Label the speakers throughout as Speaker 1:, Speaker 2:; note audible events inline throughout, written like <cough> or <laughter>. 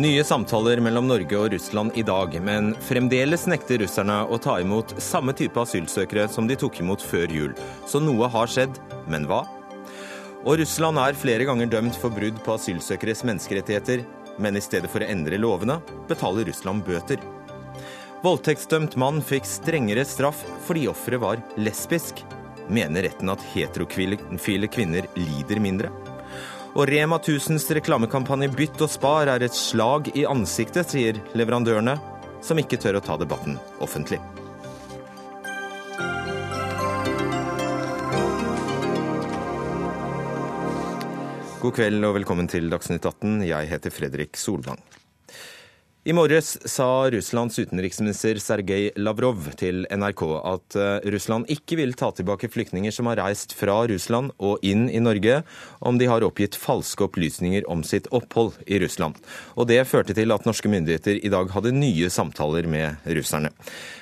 Speaker 1: Nye samtaler mellom Norge og Russland i dag, men fremdeles nekter russerne å ta imot samme type asylsøkere som de tok imot før jul. Så noe har skjedd, men hva? Og Russland er flere ganger dømt for brudd på asylsøkeres menneskerettigheter, men i stedet for å endre lovene, betaler Russland bøter. Voldtektsdømt mann fikk strengere straff fordi offeret var lesbisk. Mener retten at heterofile kvinner lider mindre? Og Rema 1000s reklamekampanje Bytt og spar er et slag i ansiktet, sier leverandørene, som ikke tør å ta debatten offentlig. God kveld og velkommen til Dagsnytt 18. Jeg heter Fredrik Solvang. I morges sa Russlands utenriksminister Sergej Lavrov til NRK at eh, Russland ikke vil ta tilbake flyktninger som har reist fra Russland og inn i Norge, om de har oppgitt falske opplysninger om sitt opphold i Russland. Og Det førte til at norske myndigheter i dag hadde nye samtaler med russerne.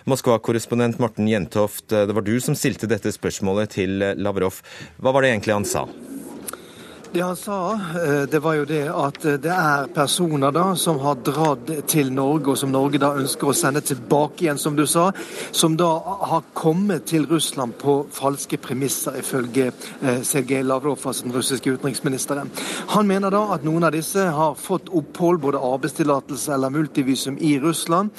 Speaker 1: Moskva-korrespondent Morten Jentoft, eh, det var du som stilte dette spørsmålet til Lavrov. Hva var det egentlig han sa?
Speaker 2: Det han sa, eh, det var jo det at eh, det er personer da som har dratt til Norge, og som Norge da ønsker å sende tilbake igjen, som du sa, som da har kommet til Russland på falske premisser, ifølge eh, Sergej Lavrov, altså den russiske utenriksministeren. Han mener da at noen av disse har fått opphold, både arbeidstillatelse eller multivisum, i Russland,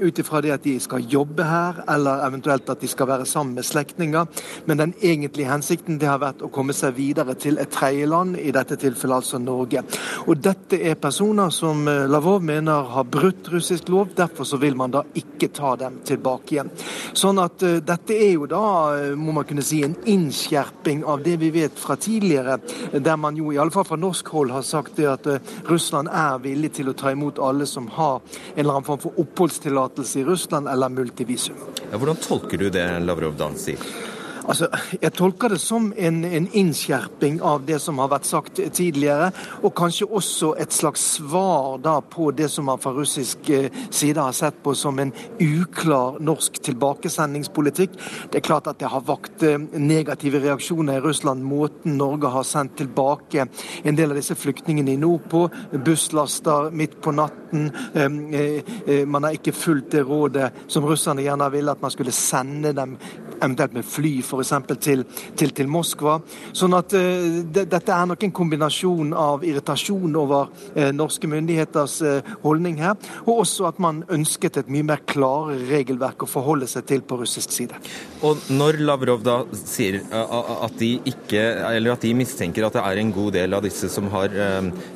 Speaker 2: ut ifra det at de skal jobbe her, eller eventuelt at de skal være sammen med slektninger. Men den egentlige hensikten det har vært å komme seg videre til et tredje land, i dette tilfellet altså Norge. Og Dette er personer som Lavrov Lavov mener har brutt russisk lov, derfor så vil man da ikke ta dem tilbake igjen. Sånn at uh, dette er jo da, eh, må man kunne si, en innskjerping av det vi vet fra tidligere, der man jo i alle fall fra norsk hold har sagt det at Russland er villig til å ta imot alle som har en eller annen form for oppholdstillatelse i Russland eller multivisum.
Speaker 1: Ja, hvordan tolker du det Lavrov da sier?
Speaker 2: Altså, Jeg tolker det som en, en, innskjerping av det som har vært sagt tidligere, og kanskje også et slags svar da på det som man fra russisk eh, side har sett på som en uklar norsk tilbakesendingspolitikk. Det er klart at det har vakt eh, negative reaksjoner i Russland, måten Norge har sendt tilbake en del av disse flyktningene i nord på. Busslaster midt på natten. Eh, man har ikke fulgt det rådet som russerne gjerne ville, at man skulle sende dem eventuelt med fly f.eks. Til, til, til Moskva. Sånn at de, dette er nok en kombinasjon av irritasjon over uh, norske myndigheters uh, holdning her, og også at man ønsket et mye mer klare regelverk å forholde seg til på russisk side.
Speaker 1: Og når Lavrov da sier at de ikke, eller at de mistenker at det er en god del av disse som har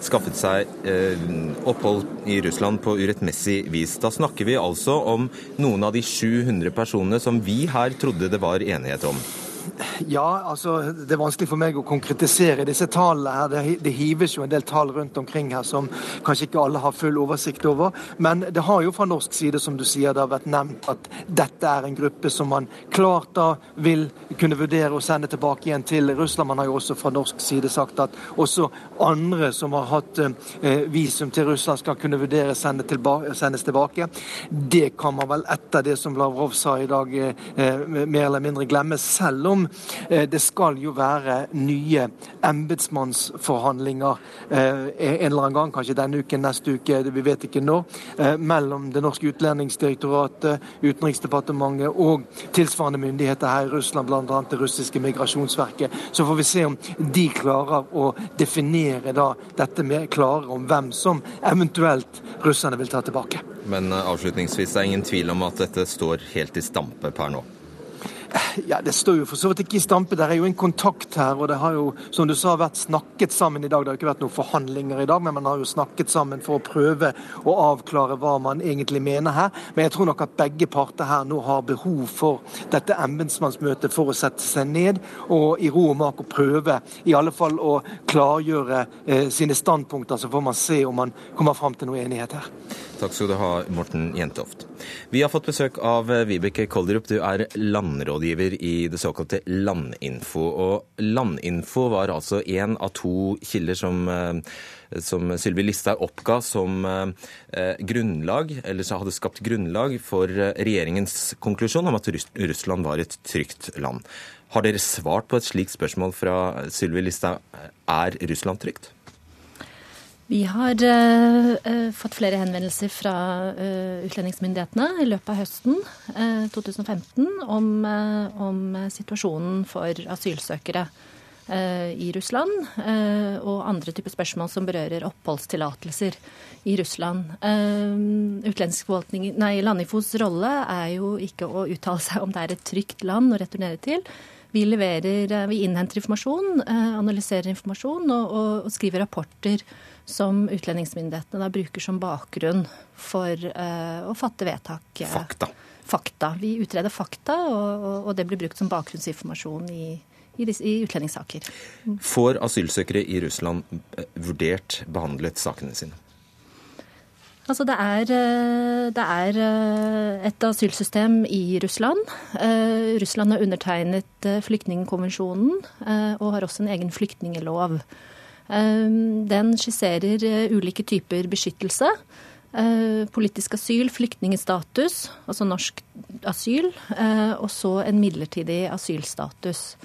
Speaker 1: skaffet seg opphold i Russland på urettmessig vis, da snakker vi altså om noen av de 700 personene som vi her trodde det var enighet om?
Speaker 2: Ja, altså det er vanskelig for meg å konkretisere disse tallene. her. Det, hives jo en del tall rundt omkring her som kanskje ikke alle har full oversikt over. Men det har jo fra norsk side, som du sier, det har vært nevnt at dette er en gruppe som man klart da vil kunne vurdere å sende tilbake igjen til Russland. Man har jo også fra norsk side sagt at også andre som har hatt eh, visum til Russland, skal kunne vurdere sende tilbake, sendes tilbake. Det kan man vel etter det som Lavrov sa i dag, eh, mer eller mindre glemme. selv om Eh, det skal jo være nye embetsmannsforhandlinger eh, en eller annen gang, kanskje denne uken, neste uke, vi vet ikke når, eh, mellom det norske utlendingsdirektoratet, Utenriksdepartementet og tilsvarende myndigheter her i Russland, bl.a. det russiske migrasjonsverket. Så får vi se om de klarer å definere da dette med klare om hvem som eventuelt russerne vil ta tilbake.
Speaker 1: Men avslutningsvis, det er ingen tvil om at dette står helt i stampe per nå?
Speaker 2: Ja, Det står jo for så vidt ikke i stampe. Det er jo en kontakt her. Og det har jo, som du sa, vært snakket sammen i dag. Det har ikke vært noen forhandlinger i dag, men man har jo snakket sammen for å prøve å avklare hva man egentlig mener her. Men jeg tror nok at begge parter her nå har behov for dette embetsmannsmøtet for å sette seg ned og i ro og mak og prøve i alle fall å klargjøre eh, sine standpunkter. Så får man se om man kommer fram til noe enighet her.
Speaker 1: Takk skal du ha, Morten Jentoft. Vi har fått besøk av Vibeke Kolderup, du er landrådgiver i det såkalte Landinfo. Og Landinfo var altså én av to kilder som, som Sylvi Listhaug oppga som grunnlag, eller som hadde skapt grunnlag for regjeringens konklusjon om at Russland var et trygt land. Har dere svart på et slikt spørsmål fra Sylvi Listhaug? Er Russland trygt?
Speaker 3: Vi har uh, fått flere henvendelser fra uh, utlendingsmyndighetene i løpet av høsten uh, 2015 om, om, situasjonen for asylsøkere i Russland og andre typer spørsmål som berører oppholdstillatelser i Russland. Nei, Landinfos rolle er jo ikke å uttale seg om det er et trygt land å returnere til, vi, leverer, eh, vi innhenter informasjon, eh, analyserer informasjon og, og, og skriver rapporter som utlendingsmyndighetene bruker som bakgrunn for uh, å fatte vedtak.
Speaker 1: Fakta.
Speaker 3: Fakta. Vi utreder fakta, og, og, det blir brukt som bakgrunnsinformasjon i, i, i utlendingssaker.
Speaker 1: Får asylsøkere i Russland vurdert behandlet sakene sine?
Speaker 3: Altså det er, eh, det er, eh, et asylsystem i Russland. Eh, Russland har undertegnet flyktningkonvensjonen og har også en egen flyktningelov. Den skisserer ulike typer beskyttelse. Politisk asyl, flyktningstatus, altså norsk asyl, og så en midlertidig asylstatus.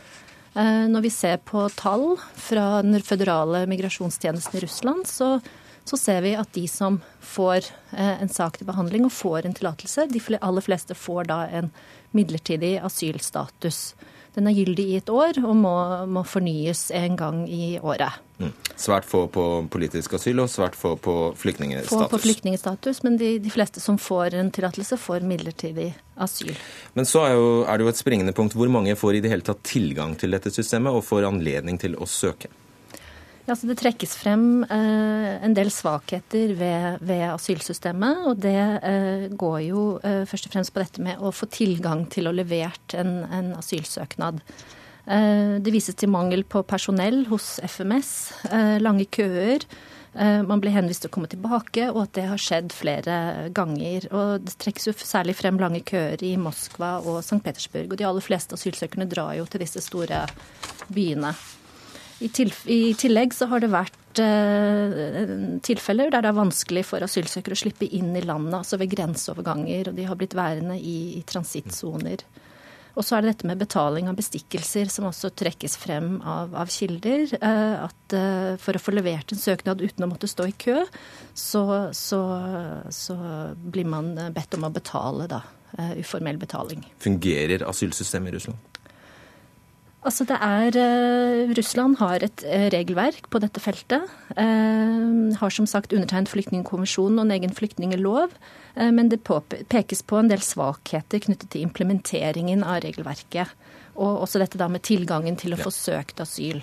Speaker 3: Når vi ser på tall fra den føderale migrasjonstjenesten i Russland, så så ser vi at de som får eh, en sak til behandling og får en tillatelse, de aller fleste får da en midlertidig asylstatus. Den er gyldig i et år og må, må fornyes en gang i året. Mm.
Speaker 1: Svært få på politisk asyl og svært få på flyktningstatus.
Speaker 3: Få på flyktningstatus, men de, de, fleste som får en tillatelse, får midlertidig asyl.
Speaker 1: Men så er, jo, er det jo et springende punkt. Hvor mange får i det hele tatt tilgang til dette systemet og får anledning til å søke?
Speaker 3: Ja, så Det trekkes frem eh, en del svakheter ved, ved, asylsystemet. Og det eh, går jo eh, først og fremst på dette med å få tilgang til å levert en, en asylsøknad. Eh, det vises til mangel på personell hos FMS, eh, lange køer. Eh, man blir henvist til å komme tilbake, og at det har skjedd flere ganger. Og Det trekkes jo særlig frem lange køer i Moskva og St. Petersburg. Og de aller fleste asylsøkerne drar jo til disse store byene. I, tillegg så har det vært eh, tilfeller der det er vanskelig for asylsøkere å slippe inn i landet, altså ved grenseoverganger, og de har blitt værende i, i transittsoner. Og så er det dette med betaling av bestikkelser, som også trekkes frem av, av kilder. Eh, at eh, for å få levert en søknad uten å måtte stå i kø, så, så, så blir man bedt om å betale, da. Eh, uformell betaling.
Speaker 1: Fungerer asylsystemet i Russland?
Speaker 3: Altså det er, uh, Russland har et uh, regelverk på dette feltet. Uh, har som sagt undertegnet flyktningkonvensjonen og en egen flyktningelov. men det pekes på en del svakheter knyttet til implementeringen av regelverket. Og også dette da med tilgangen til å få søkt asyl.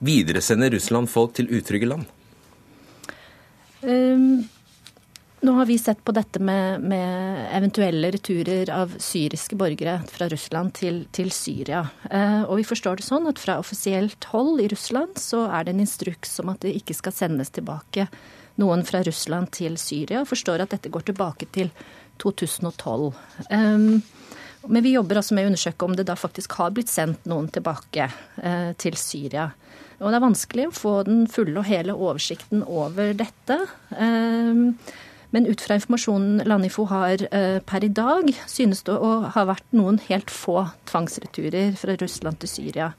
Speaker 1: Videresender Russland folk til utrygge land?
Speaker 3: Nå har vi sett på dette med, med eventuelle returer av syriske borgere fra Russland til, til Syria. Eh, og vi forstår det sånn at fra offisielt hold i Russland så er det en instruks om at det ikke skal sendes tilbake noen fra Russland til Syria. Forstår at dette går tilbake til 2012. Eh, men vi jobber altså med å undersøke om det da faktisk har blitt sendt noen tilbake eh, til Syria. Og det er vanskelig å få den fulle og hele oversikten over dette. Eh, men ut fra informasjonen Landifo har eh, per i dag, synes det å ha vært noen helt få tvangsreturer fra Russland til Syria.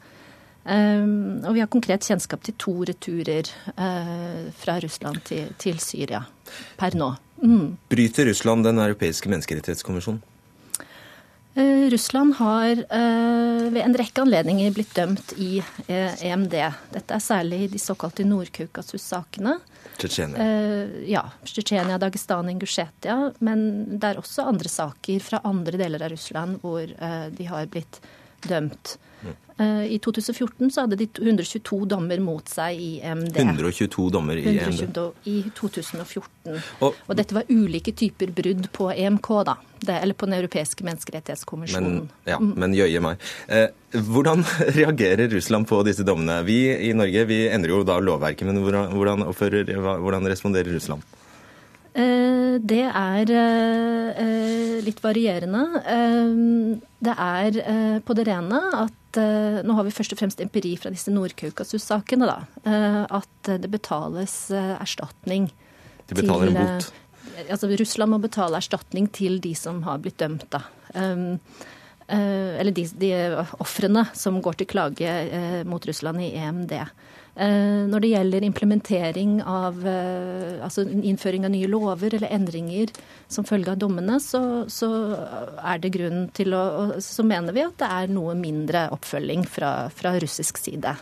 Speaker 3: Um, og vi har konkret kjennskap til to returer uh, fra Russland til, Syria per nå.
Speaker 1: Mm. Bryter Russland den europeiske menneskerettighetskonvensjonen?
Speaker 3: Uh, Russland har uh, ved en rekke anledninger blitt dømt i EMD. Dette er særlig de såkalte Nord-Kaukasus-sakene.
Speaker 1: Tsjetsjenia?
Speaker 3: Ja. Tsjetsjenia, Dagestan, Ingusjetia. Men det er også andre saker fra andre deler av Russland hvor de har blitt dømt. Mm. Uh, I 2014 så hadde de 122 dommer mot seg i EMD.
Speaker 1: 122 dommer i EMD?
Speaker 3: I 2014. Og, og, dette var ulike typer brudd på EMK, da. Det, eller på Den europeiske menneskerettighetskommisjonen.
Speaker 1: Men, ja, mm. men jøye meg. Eh, hvordan <laughs> reagerer Russland på disse dommene? Vi i Norge vi endrer jo da lovverket, men hvordan, hvordan, hvordan responderer Russland?
Speaker 3: Det er litt varierende. Det er på det rene at Nå har vi først og fremst empiri fra disse Nord-Kaukasus-sakene, da. At det betales erstatning.
Speaker 1: De betaler en bot?
Speaker 3: Altså Russland må betale erstatning til de som har blitt dømt, da. Eller de, de ofrene som går til klage mot Russland i EMD. Eh, når det gjelder implementering av eh, altså innføring av nye lover eller endringer som følge av dommene, så, så er det grunn til å Så mener vi at det er noe mindre oppfølging fra, fra russisk side.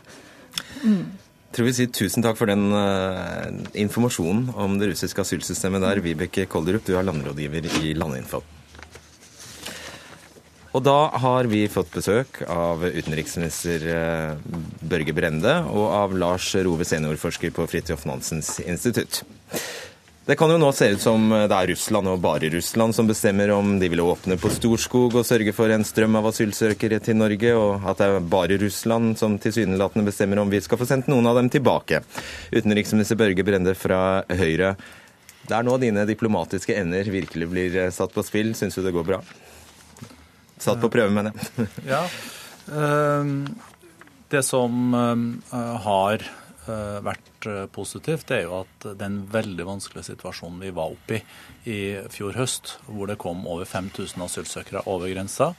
Speaker 1: Mm. Jeg tror vi sier tusen takk for den uh, informasjonen om det russiske asylsystemet der. Vibeke Kolderup, du er landrådgiver i Landinfo. Og da har vi fått besøk av utenriksminister eh, Børge Brende og av Lars Rove, seniorforsker på Fridtjof Nansens institutt. Det kan jo nå se ut som det er Russland og bare Russland som bestemmer om de vil åpne på Storskog og sørge for en strøm av asylsøkere til Norge, og at det er bare Russland som tilsynelatende bestemmer om vi skal få sendt noen av dem tilbake. Utenriksminister Børge Brende fra Høyre, det er nå dine diplomatiske ender virkelig blir satt på spill. Syns du det går bra? Satt på prøve, mener jeg. <laughs>
Speaker 4: ja. Ehm, det som eh, har eh, vært eh, positivt, det er jo at den veldig vanskelige situasjonen vi var oppe i i fjor høst, hvor det kom over 5000 asylsøkere over grensa,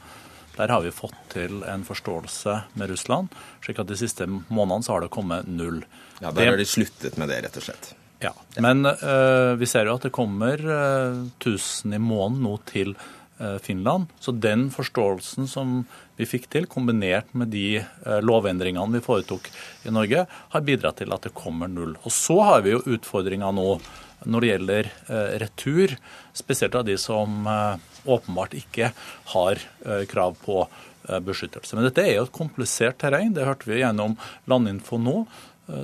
Speaker 4: der har vi fått til en forståelse med Russland, slik at de siste månedene så har det kommet null.
Speaker 1: Ja, Der har de sluttet med det, rett og slett.
Speaker 4: Ja, Men uh, vi ser jo at det kommer uh, 1000 i måneden nå til Eh, Finland. Så den forståelsen som vi fikk til, kombinert med de eh, lovendringene vi foretok i Norge, har bidratt til at det kommer null. Og så har vi jo utfordringer nå når det gjelder eh, retur, spesielt av de som åpenbart ikke har krav på beskyttelse. Men dette er jo et komplisert terreng. Det hørte vi gjennom Landinfo nå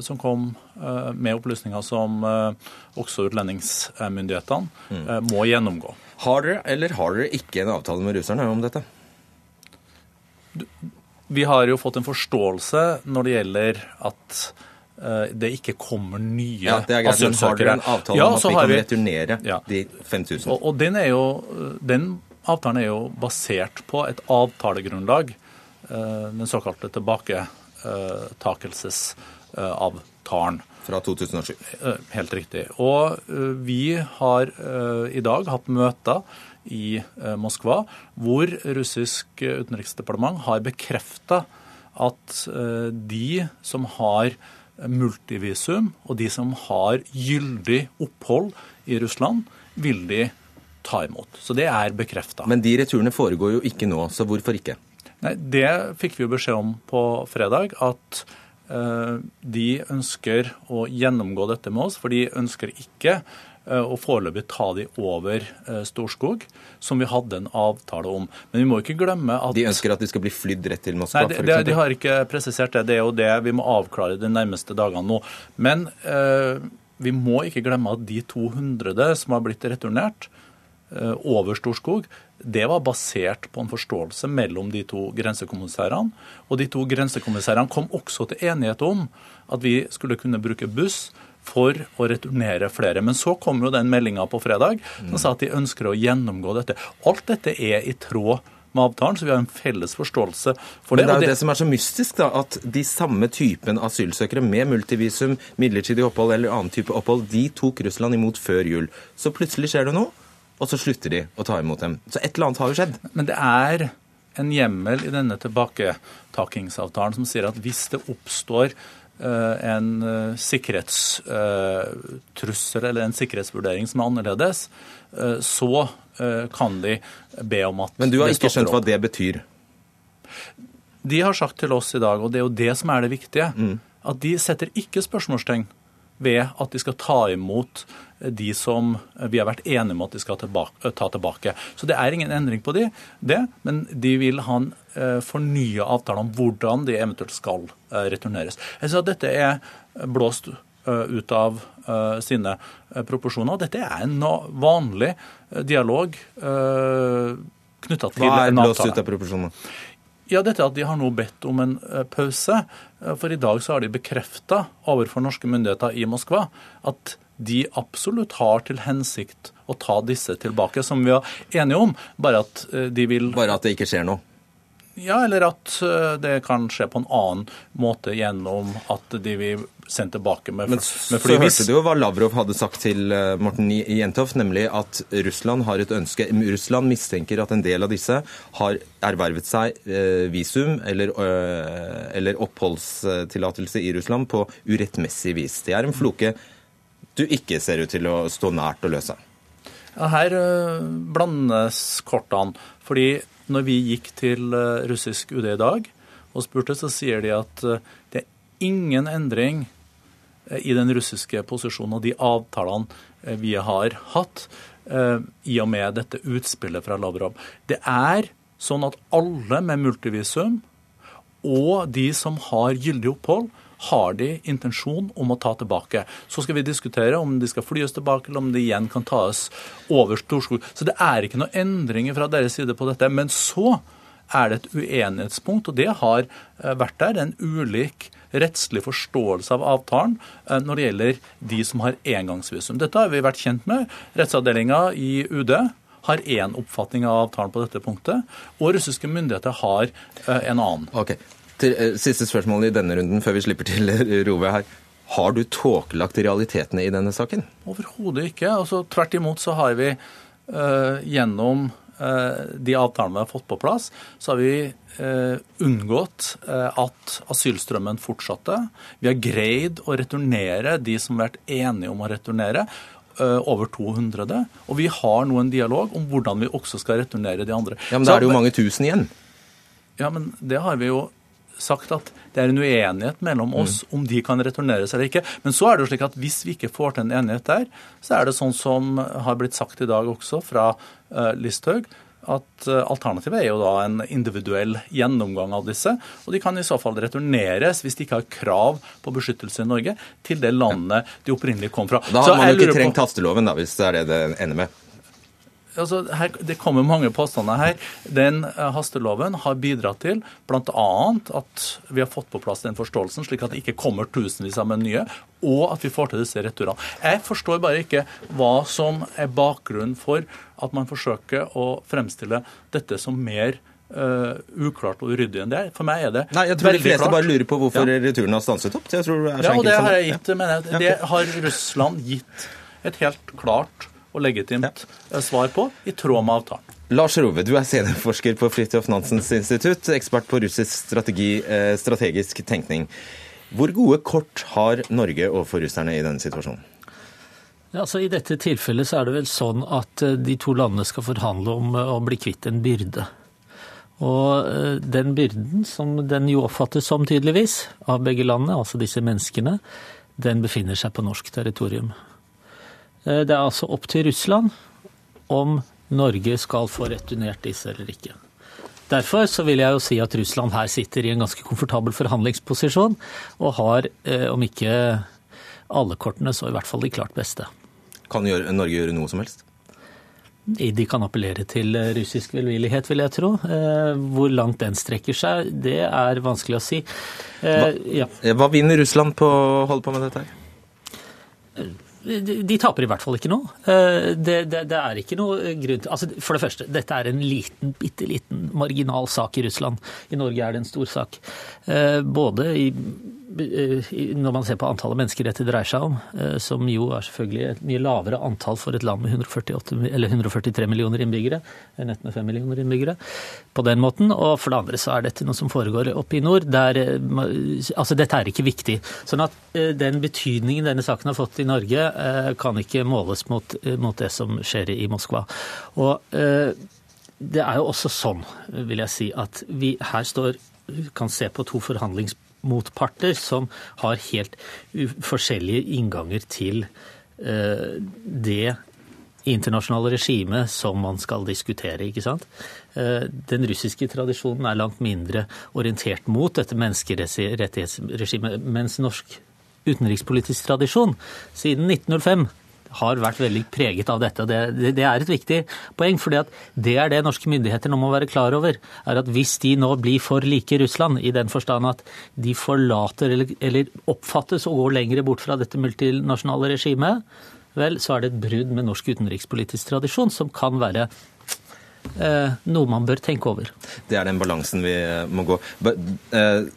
Speaker 4: som kom med opplysninger som også utlendingsmyndighetene mm. må gjennomgå.
Speaker 1: Har dere eller har dere ikke en avtale med russerne om dette?
Speaker 4: Vi har jo fått en forståelse når det gjelder at uh, det ikke kommer nye ja, det er greit, asylsøkere.
Speaker 1: Men har dere en avtale ja, om at vi kan vi, returnere ja. de 5000?
Speaker 4: Og, og den, jo, den, avtalen er jo basert på et avtalegrunnlag, uh, den såkalte tilbaketakelsesavtalen.
Speaker 1: Fra 2007.
Speaker 4: Eh, helt riktig. Og eh, vi har eh, i dag hatt møter i Moskva hvor russisk utenriksdepartement har bekrefta at de som har multivisum, og de som har gyldig opphold i Russland, vil de ta imot. Så det er bekrefta.
Speaker 1: Men de returene foregår jo ikke nå, så hvorfor ikke?
Speaker 4: Nei, Det fikk vi jo beskjed om på fredag, at de ønsker å gjennomgå dette med oss, for de ønsker ikke eh, å foreløpig ta de over eh, Storskog, som vi hadde en avtale om. Men vi må ikke glemme at
Speaker 1: De ønsker at de skal bli flydd rett til Moskva?
Speaker 4: Nei, de, de har ikke presisert det. Det er jo det vi må avklare de nærmeste dagene nå. Men eh, vi må ikke glemme at de 200 som har blitt returnert eh, over Storskog, det var basert på en forståelse mellom de to grensekommissærene. Og de to grensekommissærene kom også til enighet om at vi skulle kunne bruke buss for å returnere flere. Men så kom jo den meldinga på fredag som sa at de ønsker å gjennomgå dette. Alt dette er i tråd med avtalen, så vi har en felles forståelse for det.
Speaker 1: Men det er jo det som er så mystisk, da, at de samme typen asylsøkere med multivisum, midlertidig opphold eller annen type opphold, de tok Russland imot før jul. Så plutselig skjer det noe og så slutter de å ta imot dem. Så et eller annet har jo skjedd.
Speaker 4: Men det er en hjemmel i denne tilbaketakingsavtalen som sier at hvis det oppstår uh, en uh, sikkerhetstrussel uh, eller en sikkerhetsvurdering som er annerledes, så kan de be om at
Speaker 1: Men du har ikke skjønt hva det betyr?
Speaker 4: De har sagt til oss i dag, og det er jo det som er det viktige, mm. at de setter ikke spørsmålstegn ved at de skal ta imot de som vi har vært enige om at de skal tilbake, ta tilbake. Så det er ingen endring på det, det men de vil ha en uh, fornya avtale om hvordan de eventuelt skal uh, returneres. Jeg synes at dette er blåst ut av sine proporsjoner. Dette er en vanlig dialog knytta til en avtale.
Speaker 1: Hva er blåst ut av proporsjoner?
Speaker 4: Ja, dette at de har nå bedt om en eh, pause. Eh, for i dag så har de bekrefta overfor norske myndigheter i Moskva at de absolutt har til hensikt å ta disse tilbake, som vi er enige om. Bare at eh, de vil
Speaker 1: Bare at det ikke skjer noe?
Speaker 4: Ja, eller at det kan skje på en annen måte gjennom at de vil sendt tilbake med,
Speaker 1: Men med fly. Så hørte du jo hva Lavrov hadde sagt til eh, Morten Jentoff, nemlig at Russland har et ønske Russland mistenker at en del av disse har ervervet seg eh, visum eller, eller oppholdstillatelse i Russland på urettmessig vis. Det er en floke du ikke ser ut til å stå nært å løse.
Speaker 4: Her blandes kortene. fordi når vi gikk til russisk UD i dag og spurte, så sier de at det er ingen endring i den russiske posisjonen og de avtalene eh, vi har hatt eh, i og med dette utspillet fra Lavrov. Det er sånn at alle med multivisum og de som har gyldig opphold, har de intensjon om å ta tilbake. Så skal vi diskutere om de skal flyes tilbake, eller om de igjen kan tas over Storskog. Så det er ikke noen endringer fra deres side på dette. Men så er det et uenighetspunkt, og det har eh, vært der, en ulik rettslig forståelse av avtalen eh, når det gjelder de som har engangsvisum. Dette har vi vært kjent med. Rettsavdelinga i UD har én oppfatning av avtalen på dette punktet, og russiske myndigheter har eh, en annen.
Speaker 1: Ok. Til, eh, siste spørsmål i denne runden, før vi slipper til Rove her. Har du tåkelagt realitetene i denne saken?
Speaker 4: Overhodet ikke. Altså, tvert imot så har vi uh, gjennom uh, de avtalene vi har fått på plass, så har vi Eh, unngått eh, at asylstrømmen fortsatte. Vi har greid å returnere de som har vært enige om å returnere, eh, over 200. Og vi har nå en dialog om hvordan vi også skal returnere de andre.
Speaker 1: Ja, Men da er det jo mange tusen igjen?
Speaker 4: Ja, men det har vi jo sagt at det er en uenighet mellom oss mm. om de kan returneres eller ikke. Men så er det jo slik at hvis vi ikke får til en enighet der, så er det sånn som har blitt sagt i dag også fra uh, Listhaug, at eh, alternativet er jo da en individuell gjennomgang av disse. Og de kan i så fall returneres, hvis de ikke har krav på beskyttelse i Norge, til det landet de opprinnelig kom fra.
Speaker 1: Da har man jo ikke trengt hasteloven, da, hvis det er det det ender med
Speaker 4: altså, her, Det kommer mange påstander her. Den uh, hasteloven har bidratt til bl.a. at vi har fått på plass den forståelsen, slik at det ikke kommer tusenvis av nye, og at vi får til disse returene. Jeg forstår bare ikke hva som er bakgrunnen for at man forsøker å fremstille dette som mer Uh, uklart og uryddig enn det er. For meg er det
Speaker 1: Nei, jeg tror de fleste klart. bare lurer på hvorfor ja. returen har stanset opp.
Speaker 4: Det, ja, og det har jeg gitt, men jeg, det har Russland gitt et helt klart og legitimt ja. svar på, i tråd med avtalen.
Speaker 1: Lars Rove, du er seniorforsker på Fridtjof Nansens institutt, ekspert på russisk strategi, eh, strategisk tenkning. Hvor gode kort har Norge overfor russerne i denne situasjonen?
Speaker 5: Ja, altså I dette tilfellet så er det vel sånn at eh, de to landene skal forhandle om eh, å bli kvitt en byrde. Og den byrden, som den jo oppfattes som tydeligvis av begge landene, altså disse menneskene, den befinner seg på norsk territorium. Eh, det er altså opp til Russland om Norge skal få returnert disse eller ikke. Derfor så vil jeg jo si at Russland her sitter i en ganske komfortabel forhandlingsposisjon, og har, eh, om ikke alle kortene, så i hvert fall de klart beste.
Speaker 1: Kan Norge gjøre noe som helst?
Speaker 5: De kan appellere til eh, russisk velvillighet, vil jeg tro. Hvor langt den strekker seg, det er vanskelig å si.
Speaker 1: Hva, ja. Hva vinner Russland på å holde på med dette? her?
Speaker 5: De taper i hvert fall ikke noe. Eh, det, det, det, er ikke noe grunn til altså For det første, dette er en liten, bitte liten marginal sak i Russland. I Norge er det en stor sak. Eh, både i når man ser på antallet mennesker dette dreier seg om, eh, som jo er selvfølgelig et mye lavere antall for et land med 148, 143 millioner innbyggere enn et med 5 millioner innbyggere, på den måten. Og for det andre så er dette noe som foregår oppe i nord. Der, eh, altså dette er ikke viktig. Sånn at eh, den betydningen denne saken har fått i Norge, kan ikke måles mot, mot det som skjer i Moskva. Og det er jo også sånn, vil jeg si, at vi her står kan se på to forhandlingspunkter motparter som har helt forskjellige innganger til eh, det internasjonale regimet som man skal diskutere. ikke sant? Eh, den russiske tradisjonen er langt mindre orientert mot dette menneskerettighetsregimet, mens norsk utenrikspolitisk tradisjon siden 1905 har vært veldig preget av dette. Det, det, det er et viktig poeng. fordi det er det norske myndigheter nå må være klar over. er at Hvis de nå blir for like Russland, i den forstand at de forlater eller, eller oppfattes å gå lenger bort fra dette multinasjonale regimet, vel, så er det et brudd med norsk utenrikspolitisk tradisjon som kan være eh, noe man bør tenke over.
Speaker 1: Det er den balansen vi eh, må gå. Eh,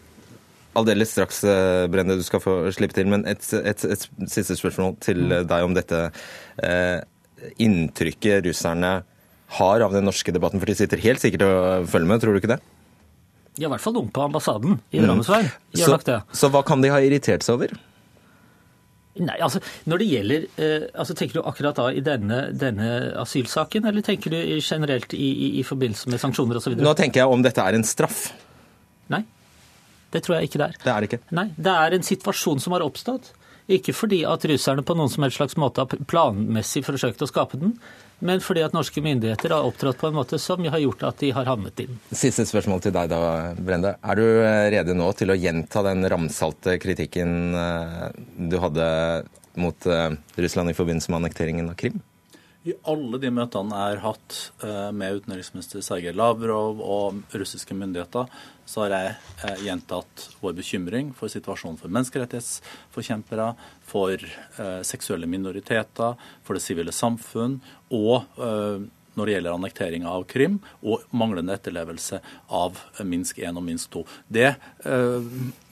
Speaker 1: Aldeles straks, eh, Brende, du skal få slippe til. Men et, et, et siste spørsmål til mm. deg om dette eh, inntrykket russerne har av den norske debatten. For de sitter helt sikkert og følger med, tror du ikke det?
Speaker 5: De har i hvert fall noen på ambassaden i Drammensveien.
Speaker 1: Mm. Så, så hva kan de ha irritert seg over?
Speaker 5: Nei, altså når det gjelder, eh, altså Tenker du akkurat da i denne, denne asylsaken, eller tenker du generelt i, i, i forbindelse med sanksjoner osv.?
Speaker 1: Nå tenker jeg om dette er en straff.
Speaker 5: Nei. Det tror jeg ikke det er.
Speaker 1: Det er det ikke?
Speaker 5: Nei, det er en situasjon som har oppstått. Ikke fordi at russerne på noen som helst slags måte har planmessig forsøkt å skape den, men fordi at norske myndigheter har opptrådt på en måte som har gjort at de har havnet i den.
Speaker 1: Siste spørsmål til deg da, Brende. Er du rede nå til å gjenta den ramsalte kritikken eh, du hadde mot eh, Russland i forbindelse med annekteringen av Krim?
Speaker 4: I alle de møtene jeg har hatt eh, med utenriksminister Sergej Lavrov og russiske myndigheter, så har jeg eh, gjentatt vår bekymring for situasjonen for menneskerettighetsforkjempere, for eh, seksuelle minoriteter, for det sivile samfunn og når det gjelder annektering av Krim og manglende etterlevelse av Minsk 1 og Minsk 2. Det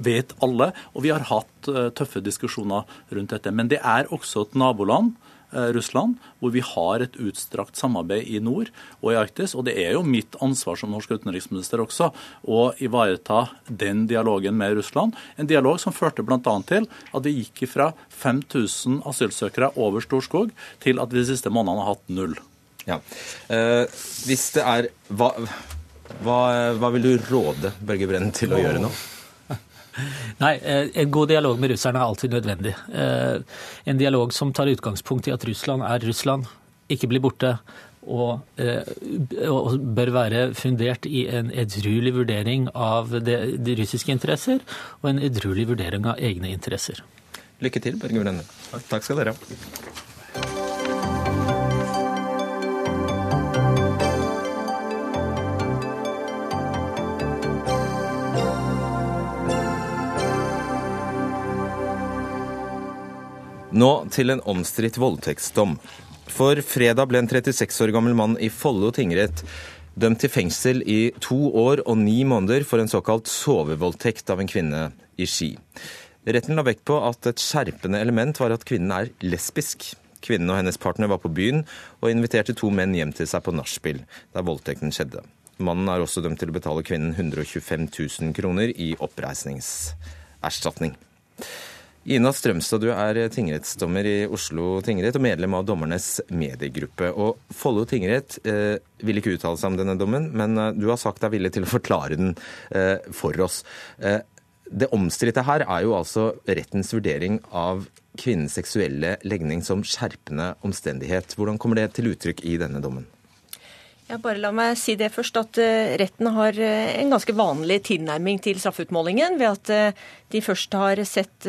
Speaker 4: vet alle, og vi har hatt tøffe diskusjoner rundt dette. Men det er også et naboland Russland, hvor vi har et utstrakt samarbeid i nord og i Arktis. Og det er jo mitt ansvar som norsk utenriksminister også å ivareta den dialogen med Russland. En dialog som førte bl.a. til at vi gikk fra 5000 asylsøkere over Storskog til at vi de siste månedene har hatt null.
Speaker 1: Ja. Eh, hvis det er hva, hva, hva, vil du råde Børge Brennen til å gjøre nå?
Speaker 5: Nei, eh, en god dialog med russerne er alltid nødvendig. Eh, en dialog som tar utgangspunkt i at Russland er Russland, ikke blir borte. Og, eh, og bør være fundert i en edruelig vurdering av de, de russiske interesser og en edruelig vurdering av egne interesser.
Speaker 1: Lykke til, Børge Brenne. Takk skal dere ha. Nå til en omstridt voldtektsdom. For fredag ble en 36 år gammel mann i Follo tingrett dømt til fengsel i to år og ni måneder for en såkalt sovevoldtekt av en kvinne i Ski. Retten la vekt på at et skjerpende element var at kvinnen er lesbisk. Kvinnen og hennes partner var på byen og inviterte to menn hjem til seg på nachspiel, der voldtekten skjedde. Mannen er også dømt til å betale kvinnen 125 000 kroner i oppreisningserstatning. Ina Strømstad, du er tingrettsdommer i Oslo tingrett og medlem av dommernes mediegruppe. Og Follo tingrett eh, vil ikke uttale seg om denne dommen, men eh, du har sagt deg villig til å forklare den eh, for oss. Eh, det omstridte her er jo altså rettens vurdering av kvinnens seksuelle legning som skjerpende omstendighet. Hvordan kommer det til uttrykk i denne dommen?
Speaker 6: Ja, bare La meg si det først, at uh, retten har uh, en ganske vanlig tilnærming til straffeutmålingen, ved at uh, de først har sett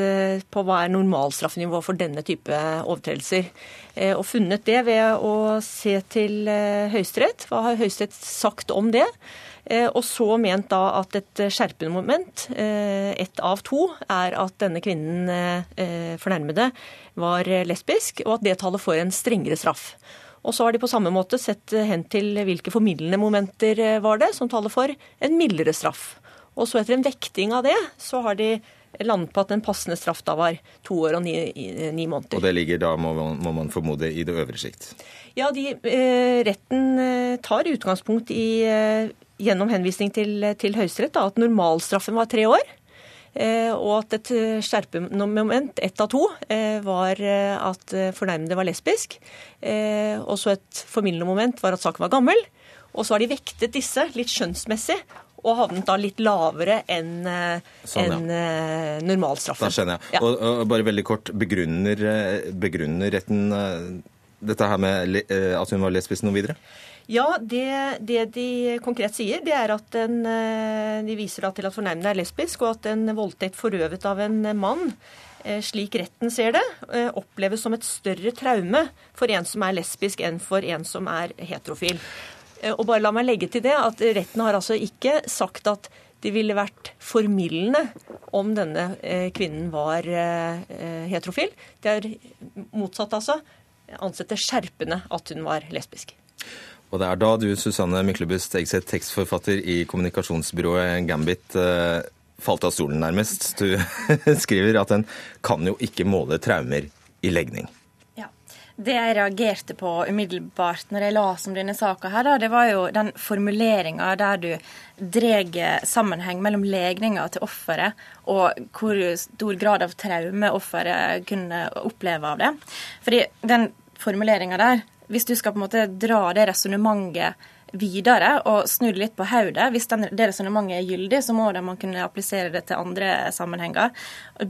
Speaker 6: på hva er normalstraffenivået for denne type overtredelser. Og funnet det ved å se til Høyesterett. Hva har Høyesterett sagt om det? Og så ment da at et skjerpende moment, ett av to, er at denne kvinnen, fornærmede, var lesbisk, og at det taler for en strengere straff. Og så har de på samme måte sett hen til hvilke formildende momenter eh, var det som taler for en mildere straff. Og så etter en vekting av det, så har de landet på at den passende straff da var to år og ni, ni måneder.
Speaker 1: Og det ligger da, må man, må man formode, i det øvre sikt?
Speaker 6: Ja, de, eh, retten eh, tar utgangspunkt i, eh, gjennom henvisning til, til Høyesterett, at normalstraffen var tre år. Eh, og at et skjerpemoment, moment, ett av to, eh, var at fornærmede var lesbisk. Og så et formildende moment var at saken var gammel. Og så har de vektet disse litt skjønnsmessig og havnet da litt lavere enn sånn, en, ja. normalstraffen.
Speaker 1: Da skjønner jeg. Ja. Og, og, bare veldig kort, begrunner, begrunner retten dette her med at hun var lesbisk noe videre?
Speaker 6: Ja, det, det, de konkret sier, det er at en, de viser til at fornærmede er lesbisk, og at en voldtekt forøvet av en mann slik retten ser det, oppleves som et større traume for en som er lesbisk enn for en som er heterofil. Og bare la meg legge til det at retten har altså ikke sagt at det ville vært formildende om denne eh, kvinnen var eh, heterofil. Det er motsatt, altså. Ansett det skjerpende at hun var lesbisk.
Speaker 1: Og det er da du, Susanne Myklebust Egseth, tekstforfatter i kommunikasjonsbyrået Gambit, eh, falt av stolen nærmest. Du <laughs> skriver at en kan jo ikke måle traumer i legning.
Speaker 7: Det jeg reagerte på umiddelbart når jeg leste om denne saka, her, det var jo den formuleringa der du drar sammenheng mellom legninga til offeret og hvor stor grad av traume offeret kunne oppleve av det. Fordi den formuleringa der, hvis du skal på en måte dra det resonnementet videre og snu det litt på hodet. Hvis den, det resonnementet er gyldig, så må det, man kunne applisere det til andre sammenhenger.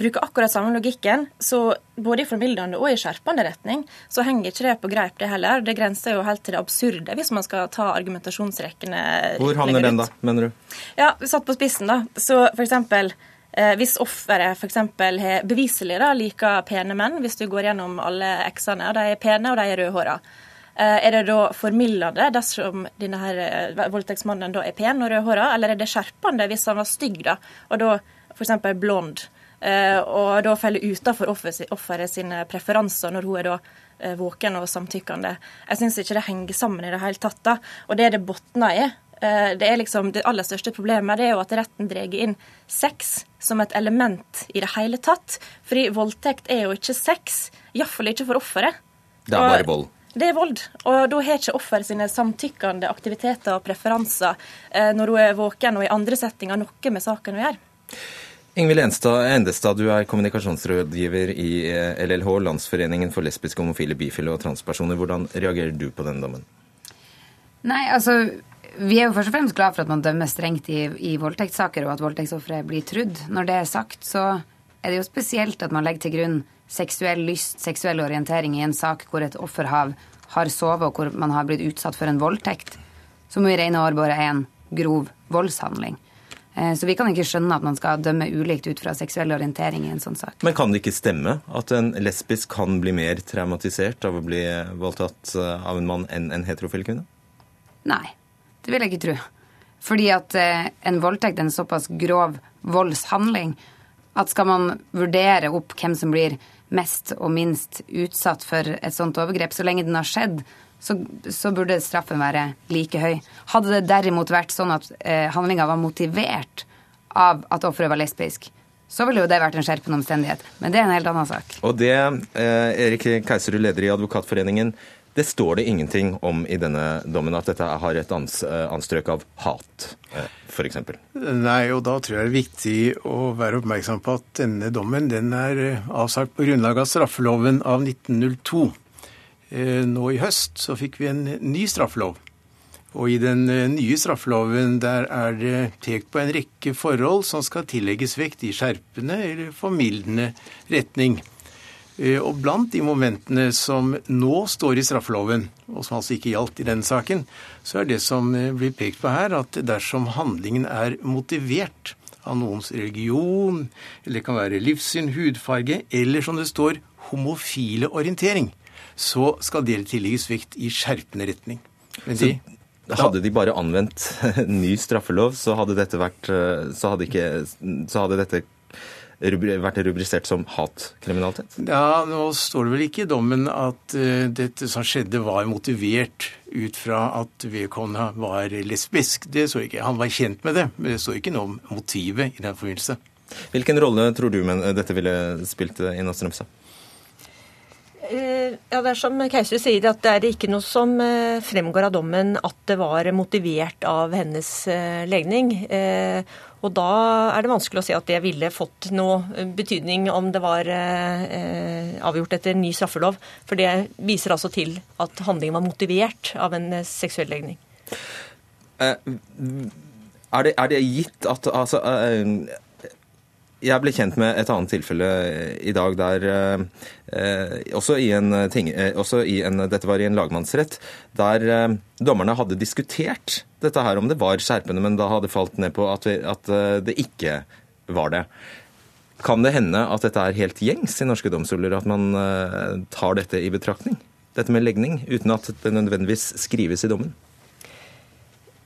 Speaker 7: Bruke akkurat samme logikken, så både i formildende og i skjerpende retning, så henger ikke det på greip, det heller. Det grenser jo helt til det absurde hvis man skal ta argumentasjonsrekkene
Speaker 1: Hvor havner den, da, mener du?
Speaker 7: Ja, satt på spissen, da. Så for eksempel eh, hvis offeret f.eks. har beviselig da, liker pene menn, hvis du går gjennom alle eksene, og de er pene og de er rødhåra, er det da formildende dersom denne her eh, voldtektsmannen da er pen og rødhåra, eller er det skjerpende hvis han var stygg da, og da f.eks. blond, eh, og da faller utenfor offeret sine preferanser når hun er da våken og samtykkende. Jeg syns ikke det henger sammen i det hele tatt. da, Og det det botner i, det er liksom det aller største problemet det er jo at retten drar inn sex som et element i det hele tatt. Fordi voldtekt er jo ikke sex, iallfall ikke for offeret.
Speaker 1: Det er bare vold.
Speaker 7: Det er vold. Og da har ikke offer sine samtykkende aktiviteter og preferanser eh, når hun er våken og i andre settinger noe med saken å gjøre.
Speaker 1: Ingvild Endestad, du er kommunikasjonsrådgiver i LLH, eh, Landsforeningen for lesbiske, homofile, bifile og transpersoner. Hvordan reagerer du på denne dommen?
Speaker 8: Nei, altså, Vi er jo først og fremst glad for at man dømmer strengt i, i voldtektssaker, og at voldtektsofre blir trudd. Når det er sagt, så er det jo spesielt at man legger til grunn seksuell lyst, seksuell orientering i en sak hvor et offer har, har sovet, og hvor man har blitt utsatt for en voldtekt, som i rene år bare er en grov voldshandling. Eh, så vi kan ikke skjønne at man skal dømme ulikt ut fra seksuell orientering i en sånn sak.
Speaker 1: Men kan det ikke stemme at en lesbisk kan bli mer traumatisert av å bli voldtatt eh, av en mann enn en heterofil kvinne?
Speaker 8: Nei, det vil jeg ikke tro. Fordi at eh, en voldtekt er en såpass grov voldshandling at skal man vurdere opp hvem som blir mest og minst utsatt for et sånt overgrep. Så lenge den har skjedd, så, så burde straffen være like høy. Hadde det derimot vært sånn at eh, handlinga var motivert av at offeret var lesbisk, så ville jo det vært en skjerpende omstendighet. Men det er en helt annen sak.
Speaker 1: Og det, eh, Erik Keiserud, leder i Advokatforeningen, det står det ingenting om i denne dommen, at dette har et eh, anstrøk av hat, eh, f.eks.
Speaker 9: Nei, og da tror jeg det er viktig å være oppmerksom på at denne dommen den er eh, avsagt på grunnlag av straffeloven av 1902. Nå i høst så fikk vi en ny straffelov. Og i den nye straffeloven der er det pekt på en rekke forhold som skal tillegges vekt i skjerpende eller formildende retning. Eh, og blant de momentene som nå står i straffeloven, og som altså ikke gjaldt i denne saken, så er det som eh, blir pekt på her, at dersom handlingen er motivert av noens religion, eller det kan være livssyn, hudfarge, eller som det står homofile orientering, så skal det tillegges vekt i skjerpende retning. Men
Speaker 1: de, hadde de bare anvendt <laughs> ny straffelov, så hadde dette vært eh, så hadde, ikke, så hadde dette vært rubrisert som hatkriminalitet?
Speaker 9: Ja, Nå står det vel ikke i dommen at uh, dette som skjedde var motivert ut fra at vedkommende var lesbisk. Det så ikke. Han var kjent med det, men det står ikke noe om motivet i den forbindelse.
Speaker 1: Hvilken rolle tror du men dette ville spilt i Nastrømsa?
Speaker 6: Eh, ja, Det er som Keiser sier, at det er ikke noe som eh, fremgår av dommen at det var motivert av hennes legning. Og da er det vanskelig å si at det ville fått noe eh, betydning om det var eh, avgjort etter ny straffelov. For det viser altså til at handlingen var motivert av en eh, seksuell legning.
Speaker 1: Eh, er, det, er, det, gitt at altså, jeg ble kjent med et annet tilfelle i dag der også, i ting, også i en Dette var i en lagmannsrett, der dommerne hadde diskutert dette her om det var skjerpende, men da hadde falt ned på at, vi, at eh, det ikke var det. Kan det hende at dette er helt gjengs i norske domstoler, at man eh, tar dette i betraktning? Dette med legning, uten at det nødvendigvis skrives i dommen?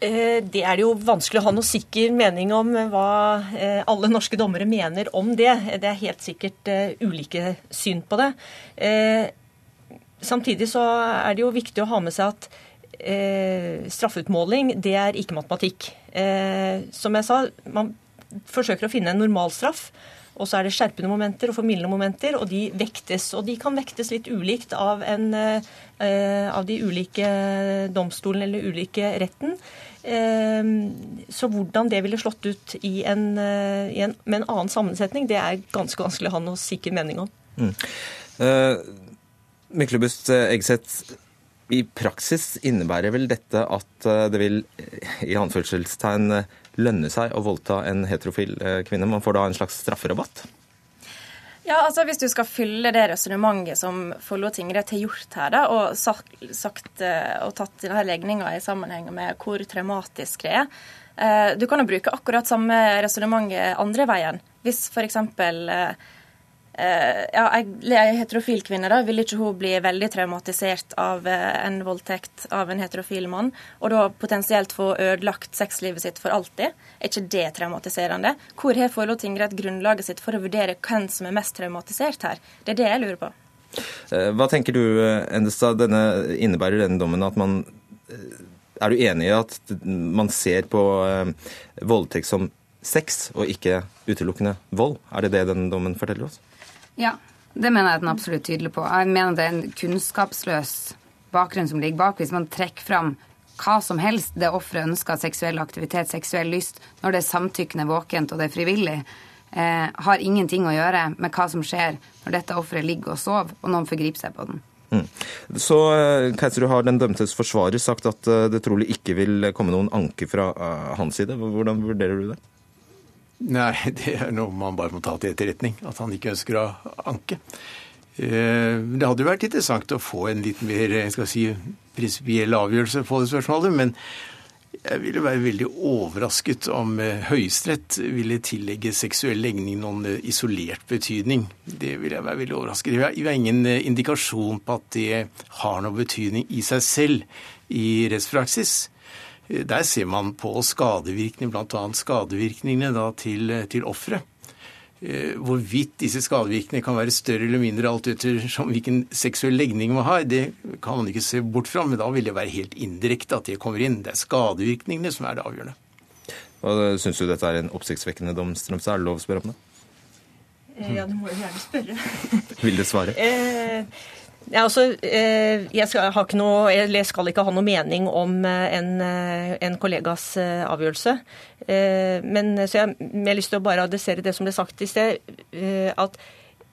Speaker 6: Eh, det er jo vanskelig å ha noe sikker mening om hva alle norske dommere mener om det. Det er helt sikkert ulike syn på det. Samtidig så er det jo viktig å ha med seg at straffeutmåling, det er ikke matematikk. Som jeg sa, man forsøker å finne en normalstraff. Og så er det skjerpende momenter og formildende momenter, og de vektes. Og de kan vektes litt ulikt av, en, av de ulike domstolene eller ulike retten. Eh, så hvordan det ville slått ut i en, eh, i en, med en annen sammensetning, det er ganske vanskelig å ha noe sikker mening om. Mm.
Speaker 1: Eh, Myklebust Egseth, i praksis innebærer vel dette at det vil i anførselstegn lønne seg å voldta en heterofil kvinne? Man får da en slags strafferabatt?
Speaker 7: Ja, altså Hvis du skal fylle det resonnementet som Follo tingrett har gjort her, da, og, sagt, sagt, eh, og tatt denne legninga i sammenheng med hvor traumatisk det er eh, Du kan jo bruke akkurat samme resonnementet andre veien. Hvis f.eks. Eh, ja, ei heterofil kvinne, da, vil ikke hun bli veldig traumatisert av eh, en voldtekt av en heterofil mann, og da potensielt få ødelagt sexlivet sitt for alltid? Er ikke det traumatiserende? Hvor har Follo tingrett grunnlaget sitt for å vurdere hvem som er mest traumatisert her? Det er det jeg lurer på.
Speaker 1: Eh, hva tenker du, Endestad, denne, innebærer denne dommen at man Er du enig i at man ser på voldtekt som sex og ikke utelukkende vold? Er det det denne dommen forteller oss?
Speaker 8: Ja, det mener jeg at den er absolutt tydelig på. Jeg mener det er en kunnskapsløs bakgrunn som ligger bak. Hvis man trekker fram hva som helst det offeret ønsker, seksuell aktivitet, seksuell lyst, når det er samtykkende, våkent og det er frivillig, eh, har ingenting å gjøre med hva som skjer når dette offeret ligger og sover, og noen forgriper seg på den. Mm.
Speaker 1: Så eh, Keiserud har den dømtes forsvarer sagt at eh, det trolig ikke vil komme noen anke fra uh, hans side. Hvordan vurderer du det?
Speaker 9: Nei, <laughs> det er noe man bare må ta til etterretning. At han ikke ønsker å anke. Eh, det hadde jo vært interessant å få en litt mer skal si, prinsipiell avgjørelse på det spørsmålet. Men jeg ville være veldig overrasket om eh, Høyesterett ville tillegge seksuell legning noen eh, isolert betydning. Det ville jeg være veldig overrasket. Vi har ingen indikasjon på at det har noen betydning i seg selv i rettspraksis. Der ser man på skadevirkninger, bl.a. skadevirkningene da, til, til offeret. Eh, hvorvidt disse skadevirkningene kan være større eller mindre alt etter hvilken seksuell legning man har, det kan man ikke se bort fra, men da vil det være helt indirekte at det kommer inn. Det er skadevirkningene som er det avgjørende.
Speaker 1: Og Syns du dette er en oppsiktsvekkende dom, Strømstad? Er det lov å spørre om det?
Speaker 6: Eh, ja, du må jo gjerne spørre.
Speaker 1: vil du svare? <laughs>
Speaker 6: Ja, altså, eh, jeg skal, noe, jeg skal, ikke ha noe mening om eh, en, eh, en kollegas avgjørelse. Men, så jeg har lyst til å bare adressere det som ble sagt i sted. At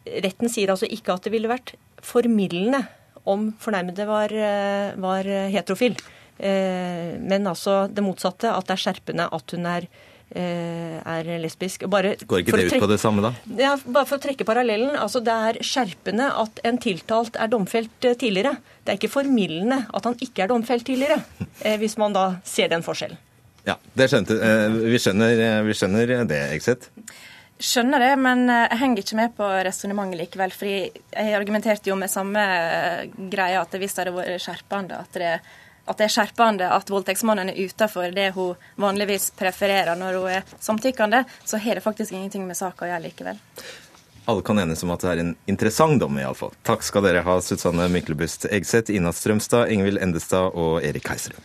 Speaker 6: retten sier altså ikke at det ville vært formildende om fornærmede var, var heterofil. Men altså det motsatte, at det er skjerpende at hun er Eh, er lesbisk.
Speaker 1: Bare Går ikke det ut på det samme, da?
Speaker 6: Ja, bare for å trekke parallellen. altså Det er skjerpende at en tiltalt er domfelt eh, tidligere. Det er ikke formildende at han ikke er domfelt tidligere, eh, hvis man da ser den forskjellen.
Speaker 1: Ja, det skjønte, vi, skjønner, vi skjønner det, Exit.
Speaker 7: Skjønner det, men jeg henger ikke med på resonnementet likevel. fordi jeg argumenterte jo med samme greia, at hvis det hadde vært skjerpende at det er at det er skjerpende at voldtektsmannen er utenfor det hun vanligvis prefererer når hun er samtykkende, så har det faktisk ingenting med saka å gjøre likevel.
Speaker 1: Alle kan enes om at det er en interessant dom, iallfall. Takk skal dere ha, Susanne Myklebust Egseth, Ina Strømstad, Ingvild Endestad og Erik Heiserud.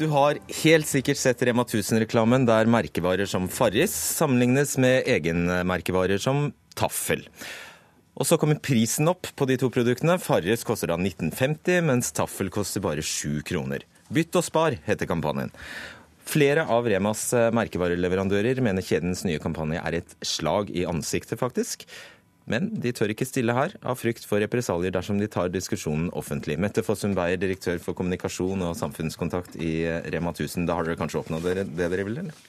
Speaker 1: Du har helt sikkert sett Rema 1000-reklamen der merkevarer som Farris sammenlignes med egenmerkevarer som Taffel. Og så kommer prisen opp på de to produktene. Farris koster da 1950, mens Taffel koster bare 7 kroner. Bytt og spar, heter kampanjen. Flere av Remas merkevareleverandører mener kjedens nye kampanje er et slag i ansiktet, faktisk. Men de tør ikke stille her, av frykt for represalier dersom de tar diskusjonen offentlig. Mette Fossum Beyer, direktør for kommunikasjon og samfunnskontakt i Rema 1000. Da har dere kanskje oppnådd det dere vil, eller?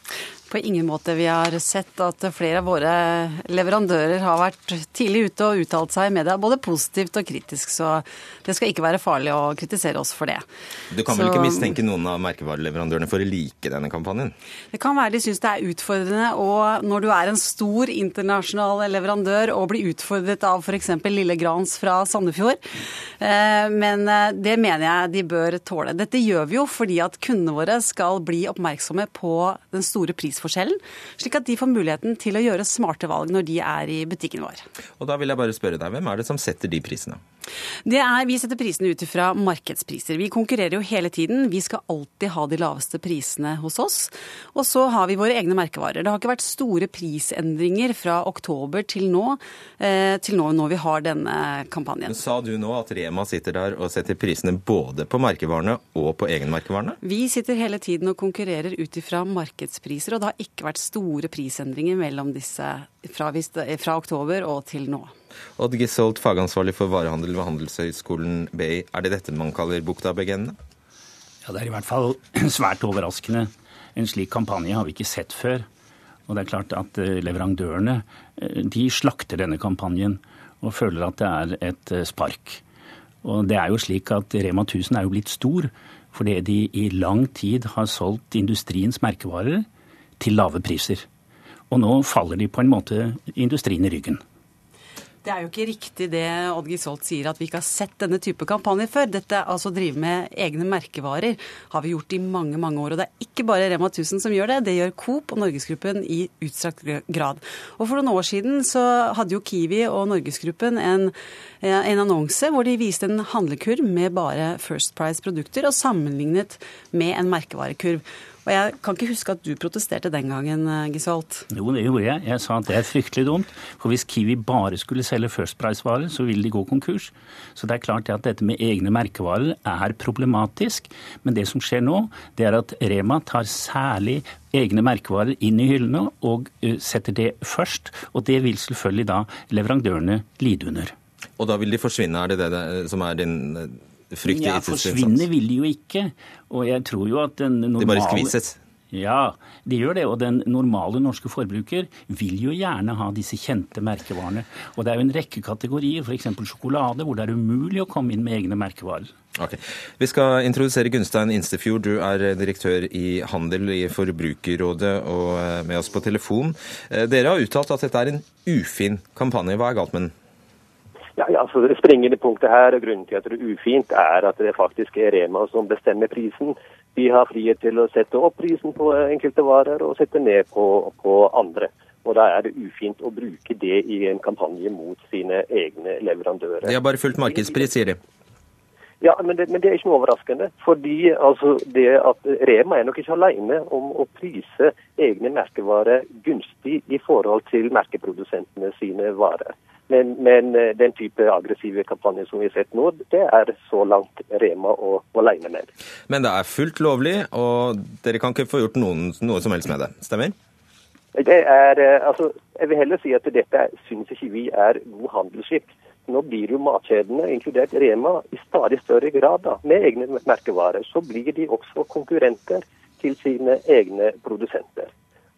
Speaker 10: På ingen måte. Vi har sett at flere av våre leverandører har vært tidlig ute og uttalt seg i media, både positivt og kritisk. Så det skal ikke være farlig å kritisere oss for det.
Speaker 1: Du kan så, vel ikke mistenke noen av merkevareleverandørene for å like denne kampanjen?
Speaker 10: Det kan være de syns det er utfordrende, og når du er en stor internasjonal leverandør og blir utfordret av f.eks. Lille Grans fra Sandefjord. Eh, men eh, det mener jeg de bør tåle. Dette gjør vi jo fordi at kundene våre skal bli oppmerksomme på den store prisen prisforskjellen, slik at de får muligheten til å gjøre smarte valg når de er i butikken vår.
Speaker 1: Og da vil jeg bare spørre deg, Hvem er det som setter de prisene?
Speaker 10: Det er, Vi setter prisene ut fra markedspriser. Vi konkurrerer jo hele tiden. Vi skal alltid ha de laveste prisene hos oss. Og så har vi våre egne merkevarer. Det har ikke vært store prisendringer fra oktober til nå, eh, til nå når vi har denne kampanjen.
Speaker 1: Sa du nå at Rema sitter der og setter prisene både på merkevarene og på egenmerkevarene?
Speaker 10: Vi sitter hele tiden og konkurrerer ut ifra markedspriser, og det har ikke vært store prisendringer mellom disse fra, fra oktober og til nå.
Speaker 1: Odd Gisholt, fagansvarlig for varehandel ved Handelshøyskolen BI. Er det dette man kaller Bukta-begendene?
Speaker 11: Ja, det er i hvert fall <clears throat> svært overraskende. En slik kampanje har vi ikke sett før. Og det er klart at eh, leverandørene eh, de slakter denne kampanjen og føler at det er et eh, spark. Og det er jo slik at Rema 1000 er jo blitt stor fordi de i lang tid har solgt industriens merkevarer til lave priser. Og nå faller de på en måte industrien i ryggen.
Speaker 10: Det er jo ikke riktig det Odd Gisholt sier, at vi ikke har sett denne type kampanjer før. Dette altså drive med egne merkevarer har vi gjort i mange mange år. Og det er ikke bare Rema 1000 som gjør det, det gjør Coop og Norgesgruppen i utstrakt grad. Og For noen år siden så hadde jo Kiwi og Norgesgruppen en, en annonse hvor de viste en handlekurv med bare First Price-produkter og sammenlignet med en merkevarekurv. Og Jeg kan ikke huske at du protesterte den gangen, eh, Gisholt?
Speaker 11: Jo, det gjorde jeg. Jeg sa at det er fryktelig dumt. For hvis Kiwi bare skulle selge First Price-varer, så ville de gå konkurs. Så det er klart at dette med egne merkevarer er problematisk. Men det som skjer nå, det er at Rema tar særlig egne merkevarer inn i hyllene og setter det først. Og det vil selvfølgelig da leverandørene lide under.
Speaker 1: Og da vil de forsvinne, er det det som er din frykt
Speaker 11: ja, Forsvinne vil de jo ikke. Og jeg tror jo at den normale...
Speaker 1: De bare skvises?
Speaker 11: Ja, de gjør det. Og den normale norske forbruker vil jo gjerne ha disse kjente merkevarene. Og det er jo en rekke kategorier, f.eks. sjokolade, hvor det er umulig å komme inn med egne merkevarer.
Speaker 1: Ok. Vi skal introdusere Gunstein Instefjord. Du er direktør i Handel i Forbrukerrådet og eh, med oss på telefon. Eh, dere har uttalt at dette er en ufin kampanje. Hva er galt med den?
Speaker 12: Ja, ja, så Det springende punktet her, og grunnen til at det er ufint, er at det faktisk er Rema som bestemmer prisen. De har frihet til å sette opp prisen på enkelte varer og sette ned på, på andre. Og Da er det ufint å bruke det i en kampanje mot sine egne leverandører.
Speaker 1: De har bare fulgt markedspris, sier de.
Speaker 12: Ja, men det, men det, er ikke noe overraskende. fordi altså, det at Rema er nok ikke alene om å prise egne merkevarer gunstig i forhold til merkeprodusentene sine varer. Men, men, eh, den type aggressive kampanjer som vi har sett nå, det er så langt Rema og alene med.
Speaker 1: Men det er fullt lovlig, og dere kan ikke få gjort noen, noe som helst med det, stemmer?
Speaker 12: Det er, eh, altså, jeg vil heller si at dette syns ikke vi er god handelsskikk. Nå blir jo matkjedene, inkludert Rema, i stadig større grad da, med egne merkevarer. Så blir de også konkurrenter til sine egne produsenter.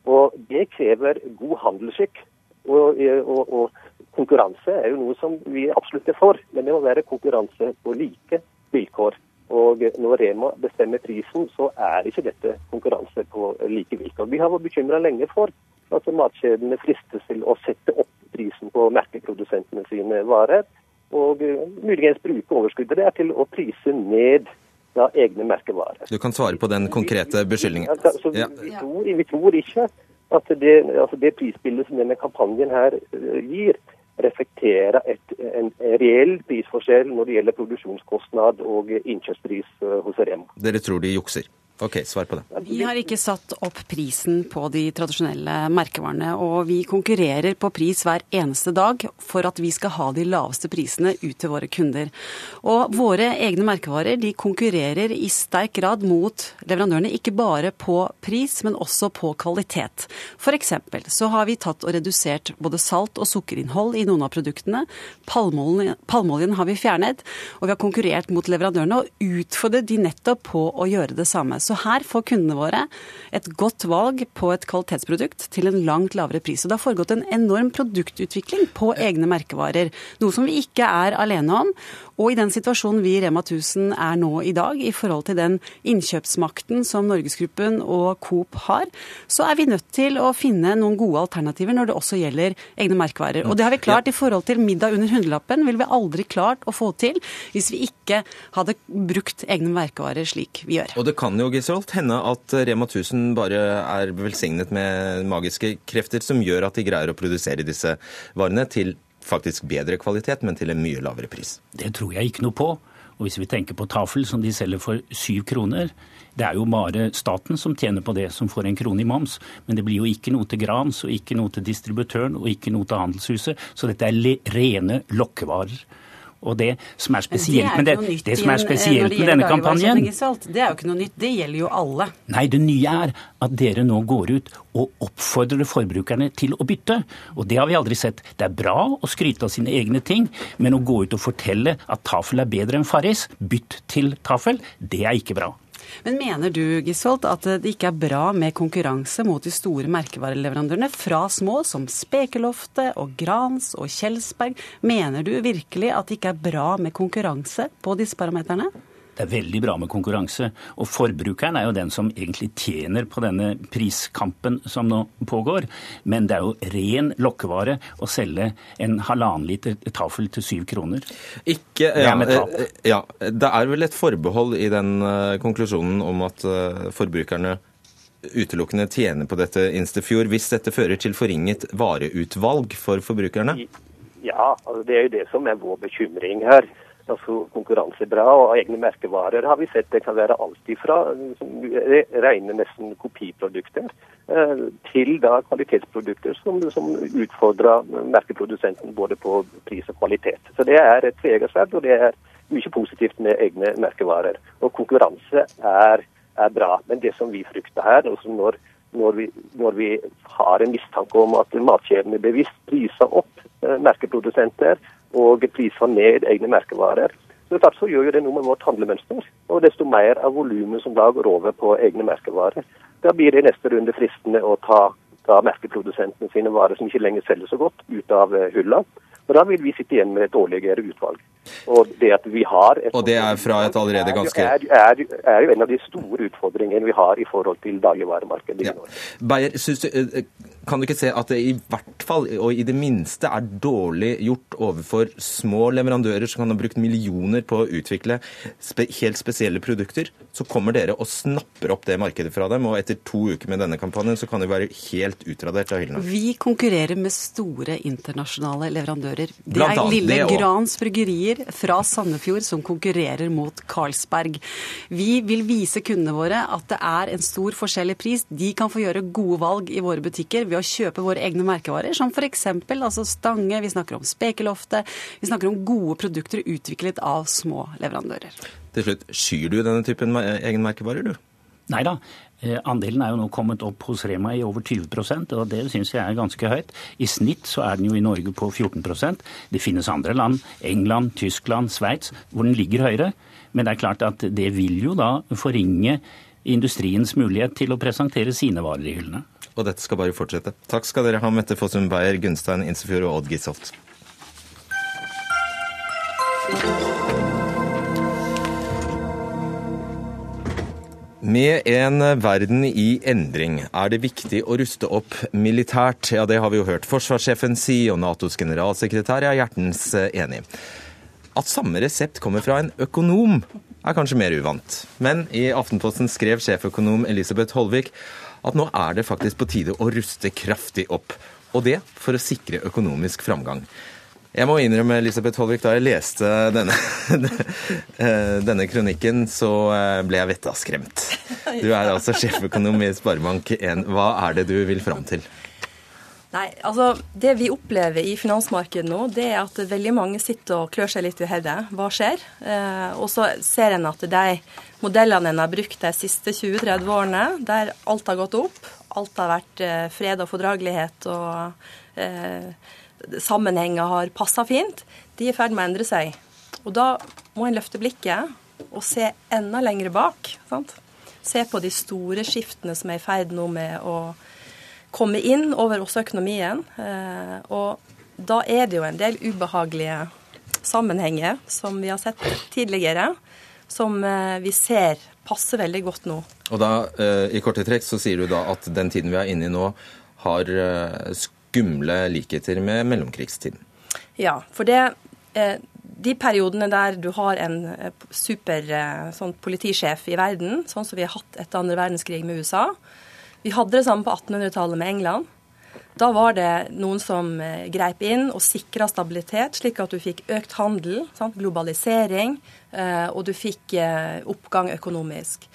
Speaker 12: Og Det krever god handelsskikk. Og, og, og, konkurranse er jo noe som vi absolutt er for, men det må være konkurranse på like vilkår. Og når Rema bestemmer prisen, så er ikke dette konkurranse på like vilkår. Vi har vært bekymra lenge for at matkjedene fristes til å sette opp prisen på merkeprodusentene sine varer, og muligens bruke overskuddet der til å prise ned da, egne merkevarer.
Speaker 1: Du kan svare på den konkrete beskyldningen.
Speaker 12: Altså, vi, vi, tror, vi, tror, ikke at det, altså det prisbildet som denne kampanjen her eh, gir, reflekterer et, en reell prisforskjell når det gjelder produksjonskostnad og innkjøpspris eh, hos Remo.
Speaker 1: Dere tror de jukser, Ok, svar på det.
Speaker 10: Vi har ikke satt opp prisen på de tradisjonelle merkevarene. Og vi konkurrerer på pris hver eneste dag for at vi skal ha de laveste prisene ut til våre kunder. Og våre egne merkevarer de konkurrerer i sterk grad mot leverandørene, ikke bare på pris, men også på kvalitet. F.eks. så har vi tatt og redusert både salt- og sukkerinnhold i noen av produktene. Palmeoljen, har vi fjernet, og vi har konkurrert mot leverandørene og utfordret de nettopp på å gjøre det samme. Så her får kundene våre et godt valg på et kvalitetsprodukt til en langt lavere pris. Og det har foregått en enorm produktutvikling på egne merkevarer, noe som vi ikke er alene om. Og i den situasjonen vi i Rema 1000 er nå i dag, i forhold til den innkjøpsmakten som Norgesgruppen og Coop har, så er vi nødt til å finne noen gode alternativer når det også gjelder egne merkevarer. Og det har vi klart i forhold til middag under hundrelappen, ville vi aldri klart å få til hvis vi ikke hadde brukt egne merkevarer slik vi gjør.
Speaker 1: Og det kan jo Gisrolt, hende at Rema 1000 bare er velsignet med magiske krefter som gjør at de greier å produsere disse varene til faktisk bedre kvalitet, men til en mye lavere pris.
Speaker 11: Det tror jeg ikke noe på. Og hvis vi tenker på tafel, som de selger for syv kroner, det er jo bare staten som tjener på det, som får en krone i moms. Men det blir jo ikke noe til Grans, og ikke noe til distributøren, og ikke noe til handelshuset. Så dette er rene lokkevarer. Og det som er spesielt med, det, det som er spesielt med denne kampanjen
Speaker 10: Det er jo ikke noe nytt, det gjelder jo alle.
Speaker 11: Nei, det nye er at dere nå går ut og oppfordrer forbrukerne til å bytte. Og det har vi aldri sett. Det er bra å skryte av sine egne ting, men å gå ut og fortelle at Tafel er bedre enn Farris, bytt til Tafel, det er ikke bra.
Speaker 10: Men mener du Gisholt, at det ikke er bra med konkurranse mot de store merkevareleverandørene fra små som Spekeloftet og Grans og Kjelsberg? Mener du virkelig at det ikke er bra med konkurranse på disse parameterne?
Speaker 11: Det er veldig bra med konkurranse. Og forbrukeren er jo den som egentlig tjener på denne priskampen som nå pågår. Men det er jo ren lokkevare å selge en halvannen liter tafel til syv kroner.
Speaker 1: Ikke, ja, eh, ja, det er vel et forbehold i den uh, konklusjonen om at uh, forbrukerne utelukkende tjener på dette Instefjord, hvis dette fører til forringet vareutvalg for forbrukerne?
Speaker 12: Ja, altså det er jo det som er vår bekymring her altså konkurranse bra, og egne merkevarer har vi sett det kan være alt ifra rene nesten kopiprodukter eh, til da kvalitetsprodukter som, som utfordrer merkeprodusenten både på pris og kvalitet. Så det er et tveegget og det er mye positivt med egne merkevarer. Og konkurranse er, er bra. Men det som vi frykter her, når, når, vi, når vi har en mistanke om at matkjedene bevisst priser opp eh, merkeprodusenter og priser ned egne merkevarer. Så så gjør jo det noe med vårt handlemønster. Og desto mer av volumet som da går over på egne merkevarer. Da blir det i neste runde fristende å ta, ta merkeprodusentene sine varer som ikke lenger selger så godt, ut av hullene, hylla. Og da vil vi sitte igjen med et dårligere utvalg. Og det at vi har et,
Speaker 1: Og det er fra et allerede ganske
Speaker 12: er, er, er, jo en av de store utfordringene vi har i forhold til dagligvaremarkedet
Speaker 1: ja. Beyer, eh, kan du ikke se at det i hvert fall, og i det minste, er dårlig gjort overfor små leverandører som kan ha brukt millioner på å utvikle spe helt spesielle produkter? Så kommer dere og snapper opp det markedet fra dem, og etter to uker med denne kampanjen så kan de være helt utradert av hyllene.
Speaker 10: Vi konkurrerer med store internasjonale leverandører. Det er lille Grans bryggerier bryggerier fra Sandefjord som konkurrerer mot Carlsberg. Vi vil vise kundene våre at det er en stor forskjell i pris. De kan få gjøre gode valg i våre butikker ved å kjøpe våre egne merkevarer, som f.eks. Altså Stange, vi snakker om Spekeloftet, vi snakker om gode produkter utviklet av små leverandører.
Speaker 1: Til slutt, skyr du denne typen egenmerkevarer, du?
Speaker 11: Nei da. Eh, andelen er jo nå kommet opp hos Rema i over 20% og det syns jeg er ganske høyt. I snitt så er den jo i Norge på 14% Det finnes andre land, England, Tyskland, Sveits, hvor den ligger høyere. Men det er klart at det vil jo da forringe industriens mulighet til å presentere sine varer i hyllene.
Speaker 1: Og dette skal bare fortsette. Takk skal dere ha, Mette Fossum Beyer, Gunstein Insefjord og Odd Gisholt. Med en verden i endring er det viktig å ruste opp militært. Ja, det har vi jo hørt forsvarssjefen si, og Natos generalsekretær er hjertens enig. At samme resept kommer fra en økonom, er kanskje mer uvant. Men i Aftenposten skrev sjeføkonom Elisabeth Holvik at nå er det faktisk på tide å ruste kraftig opp. Og det for å sikre økonomisk framgang. Jeg må innrømme, Elisabeth Holvik, da jeg leste denne, <laughs> denne kronikken, så eh, ble jeg vettaskremt. Du er altså sjeføkonom i Sparebank1. Hva er det du vil fram til?
Speaker 13: Nei, altså Det vi opplever i finansmarkedet nå, det er at veldig mange sitter og klør seg litt i hodet. Hva skjer? Eh, og så ser en at de modellene en har brukt de siste 20-30 årene, der alt har gått opp, alt har vært eh, fred og fordragelighet og eh, sammenhenger har passa fint, de er i ferd med å endre seg. Og da må en løfte blikket og se enda lengre bak. Sant? Se på de store skiftene som er i ferd nå med å komme inn over også økonomien. Eh, og da er det jo en del ubehagelige sammenhenger som vi har sett tidligere, som eh, vi ser passer veldig godt nå.
Speaker 1: Og da, eh, i korte trekk, så sier du da at den tiden vi er inne i nå, har skumle likheter med mellomkrigstiden?
Speaker 13: Ja, for det de periodene der du har en super sånn, politisjef i verden, sånn som vi har hatt etter andre verdenskrig med USA, vi hadde det samme på 1800-tallet med England. Da var det noen som eh, greip inn og sikra stabilitet, slik at du fikk økt handel, sant? globalisering, eh, og du fikk eh, oppgang økonomisk.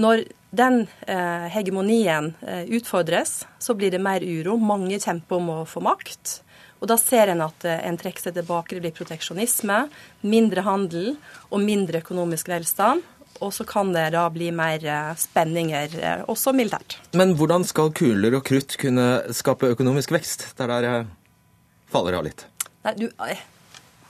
Speaker 13: Når den hegemonien utfordres, så blir det mer uro. Mange kjemper om å få makt. Og da ser en at en trekker seg tilbake. Det blir proteksjonisme, mindre handel og mindre økonomisk velstand. Og så kan det da bli mer eh, spenninger, eh, også militært.
Speaker 1: Men hvordan skal kuler og krutt kunne skape økonomisk vekst? Det er der jeg faller av litt.
Speaker 13: Nei, du, eh,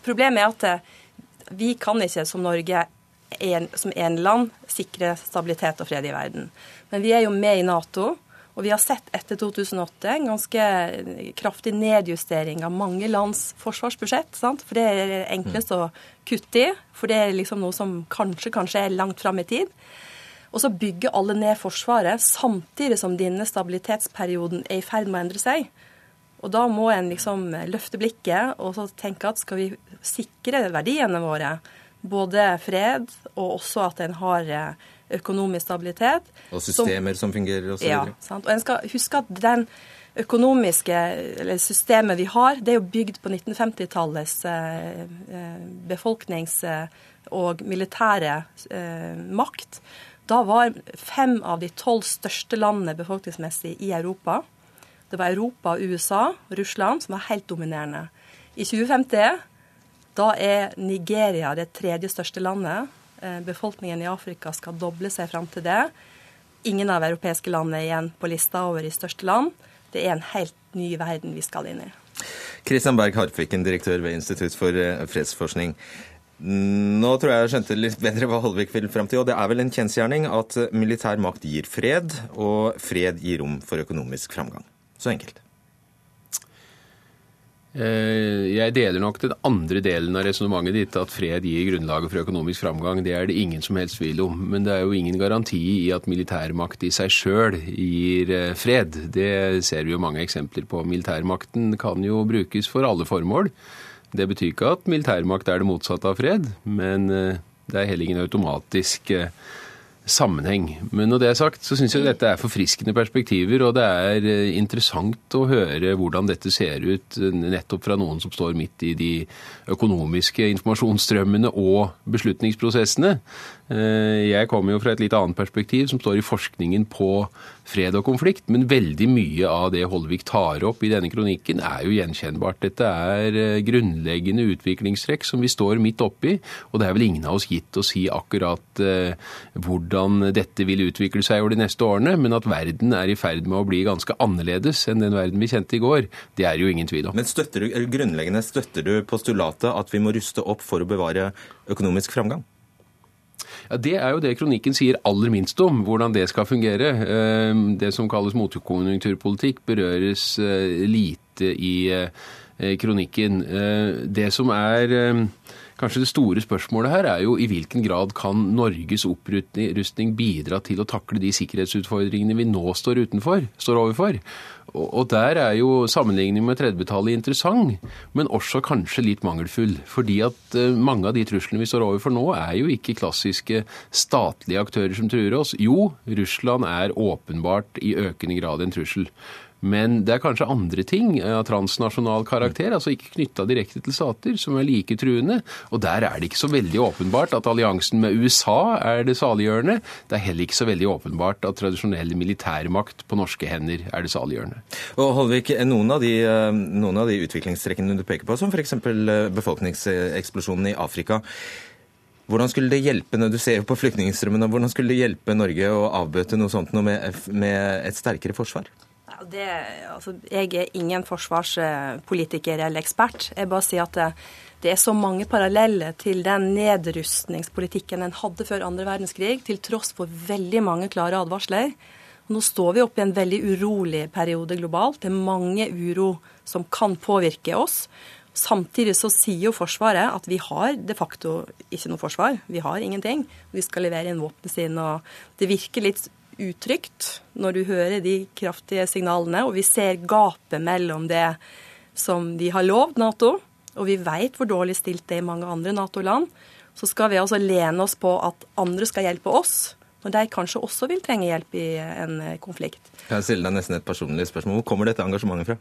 Speaker 13: problemet er at vi kan ikke som Norge en, som en land sikre stabilitet og fred i verden. Men vi er jo med i Nato. Og vi har sett etter 2008 en ganske kraftig nedjustering av mange lands forsvarsbudsjett. Sant? For det er enklest å kutte i. For det er liksom noe som kanskje, kanskje er langt fram i tid. Og så bygger alle ned Forsvaret samtidig som denne stabilitetsperioden er i ferd med å endre seg. Og da må en liksom løfte blikket og tenke at skal vi sikre verdiene våre, både fred og også at en har økonomisk stabilitet.
Speaker 1: Og systemer som, som fungerer osv.
Speaker 13: Ja, sant? og en skal huske at den økonomiske eller systemet vi har, det er jo bygd på 1950-tallets eh, eh, befolknings- og militære eh, makt. Da var fem av de tolv største landene befolkningsmessig i Europa. Det var Europa, USA Russland som var helt dominerende. I 2050 da er Nigeria det tredje største landet. Eh, befolkningen i Afrika skal doble seg fram til det. Ingen av europeiske land er igjen på lista over de største land. Det er en helt ny verden vi skal inn i.
Speaker 1: Kristian Berg Harpviken, direktør ved Institutt for eh, fredsforskning. Nå tror jeg jeg skjønte litt bedre hva Holvik vil fram til. og Det er vel en kjensgjerning at militær makt gir fred, og fred gir rom for økonomisk framgang. Så enkelt.
Speaker 14: Eh, jeg deler nok den andre delen av resonnementet ditt, at fred gir grunnlaget for økonomisk framgang. Det er det ingen som helst tvil om. Men det er jo ingen garanti i at militærmakt i seg sjøl gir eh, fred. Det ser vi jo mange eksempler på. Militærmakten kan jo brukes for alle formål. Det betyr ikke at militærmakt er det motsatte av fred, men eh, det er heller ingen automatisk sammenheng. Men når det er sagt, så syns jeg dette er forfriskende perspektiver, og det er eh, interessant å høre hvordan dette ser ut eh, nettopp fra noen som står midt i de økonomiske informasjonsstrømmene og beslutningsprosessene. Eh, jeg kommer jo fra et litt annet perspektiv, som står i forskningen på fred og konflikt. Men veldig mye av det Holvik tar opp i denne kronikken, er jo gjenkjennbart. Dette er eh, grunnleggende utviklingstrekk som vi står midt oppi. Og det er vel ingen av oss gitt å si akkurat eh, hvordan dette vil utvikle seg over de neste årene, men at verden er i ferd med å bli ganske annerledes enn den verden vi kjente i går, det er jo ingen tvil om.
Speaker 1: Men støtter du, grunnleggende støtter du postulatet at vi må ruste opp for å bevare økonomisk framgang?
Speaker 14: Ja, Det er jo det kronikken sier aller minst om, hvordan det skal fungere. Ehm, det som kalles motkonjunkturpolitikk, berøres eh, lite i eh, kronikken. Eh, det som er ehm, Kanskje det store spørsmålet her er jo i hvilken grad kan Norges opprustning bidra til å takle de sikkerhetsutfordringene vi nå står, utenfor, står overfor. Og der er jo sammenligningen med 30-tallet interessant, men også kanskje litt mangelfull. Fordi at eh, mange av de truslene vi står overfor nå, er jo ikke klassiske statlige aktører som truer oss. Jo, Russland er åpenbart i økende grad en trussel. Men det er kanskje andre ting av transnasjonal karakter, altså ikke knytta direkte til stater, som er like truende. Og der er det ikke så veldig åpenbart at alliansen med USA er det saliggjørende. Det er heller ikke så veldig åpenbart at tradisjonell militærmakt på norske hender er det saliggjørende.
Speaker 1: Og Holvik, noen av, de, eh, noen av de utviklingstrekkene du peker på, som f.eks. befolkningseksplosjonen i Afrika, hvordan skulle det hjelpe når du ser på flyktningstrømmen, hvordan skulle det hjelpe Norge å avbøte noe sånt med et sterkere forsvar?
Speaker 13: Det, altså, jeg er ingen forsvarspolitiker eller ekspert. Jeg bare sier at det, det er så mange paralleller til den nedrustningspolitikken en hadde før andre verdenskrig, til tross for veldig mange klare advarsler. Nå står vi oppe i en veldig urolig periode globalt. Det er mange uro som kan påvirke oss. Samtidig så sier jo Forsvaret at vi har de facto ikke noe forsvar. Vi har ingenting. Vi skal levere inn våpnene sine. og Det virker litt utrygt når du hører de kraftige signalene, og vi ser gapet mellom det som de har lovd Nato, og vi vet hvor dårlig stilt det er i mange andre Nato-land. Så skal vi altså lene oss på at andre skal hjelpe oss, når de kanskje også vil trenge hjelp i en konflikt.
Speaker 1: Jeg stiller deg nesten et personlig spørsmål. Hvor kommer dette engasjementet fra?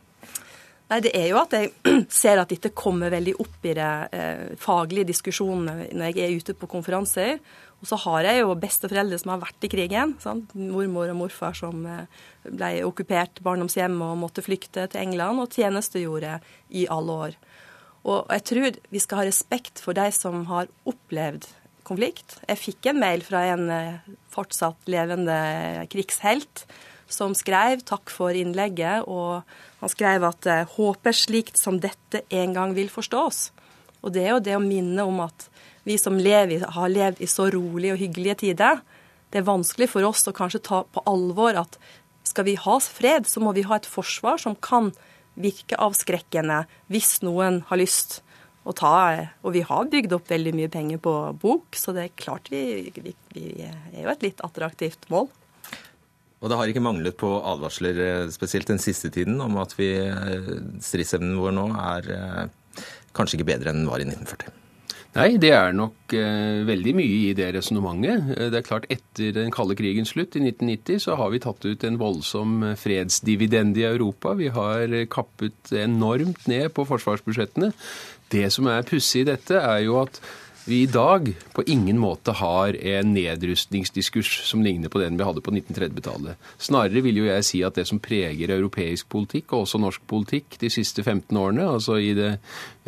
Speaker 13: Nei, Det er jo at jeg <clears throat> ser at dette kommer veldig opp i det eh, faglige diskusjonene når jeg er ute på konferanser. Og så har jeg jo besteforeldre som har vært i krigen. Sant? Mormor og morfar som eh, ble okkupert barndomshjem og måtte flykte til England, og tjenestegjorde i alle år. Og jeg tror vi skal ha respekt for de som har opplevd konflikt. Jeg fikk en mail fra en eh, fortsatt levende krigshelt som skrev takk for innlegget, og han skrev at håpet håper slikt som dette en gang vil forstås. Og det er jo det å minne om at vi som lever, har levd i så rolige og hyggelige tider, det er vanskelig for oss å kanskje ta på alvor at skal vi ha fred, så må vi ha et forsvar som kan virke avskrekkende hvis noen har lyst å ta Og vi har bygd opp veldig mye penger på bok, så det er klart vi, vi, vi er jo et litt attraktivt mål.
Speaker 1: Og det har ikke manglet på advarsler, eh, spesielt den siste tiden, om at vi, eh, stridsevnen vår nå er eh, kanskje ikke bedre enn den var i 1940.
Speaker 14: Nei, det er nok eh, veldig mye i det resonnementet. Eh, det er klart Etter den kalde krigens slutt i 1990 så har vi tatt ut en voldsom eh, fredsdividende i Europa. Vi har kappet enormt ned på forsvarsbudsjettene. Det som er pussig i dette, er jo at vi i dag på ingen måte har en nedrustningsdiskurs som ligner på den vi hadde på 1930-tallet. Snarere vil jo jeg si at det som preger europeisk politikk, og også norsk politikk de siste 15 årene, altså i det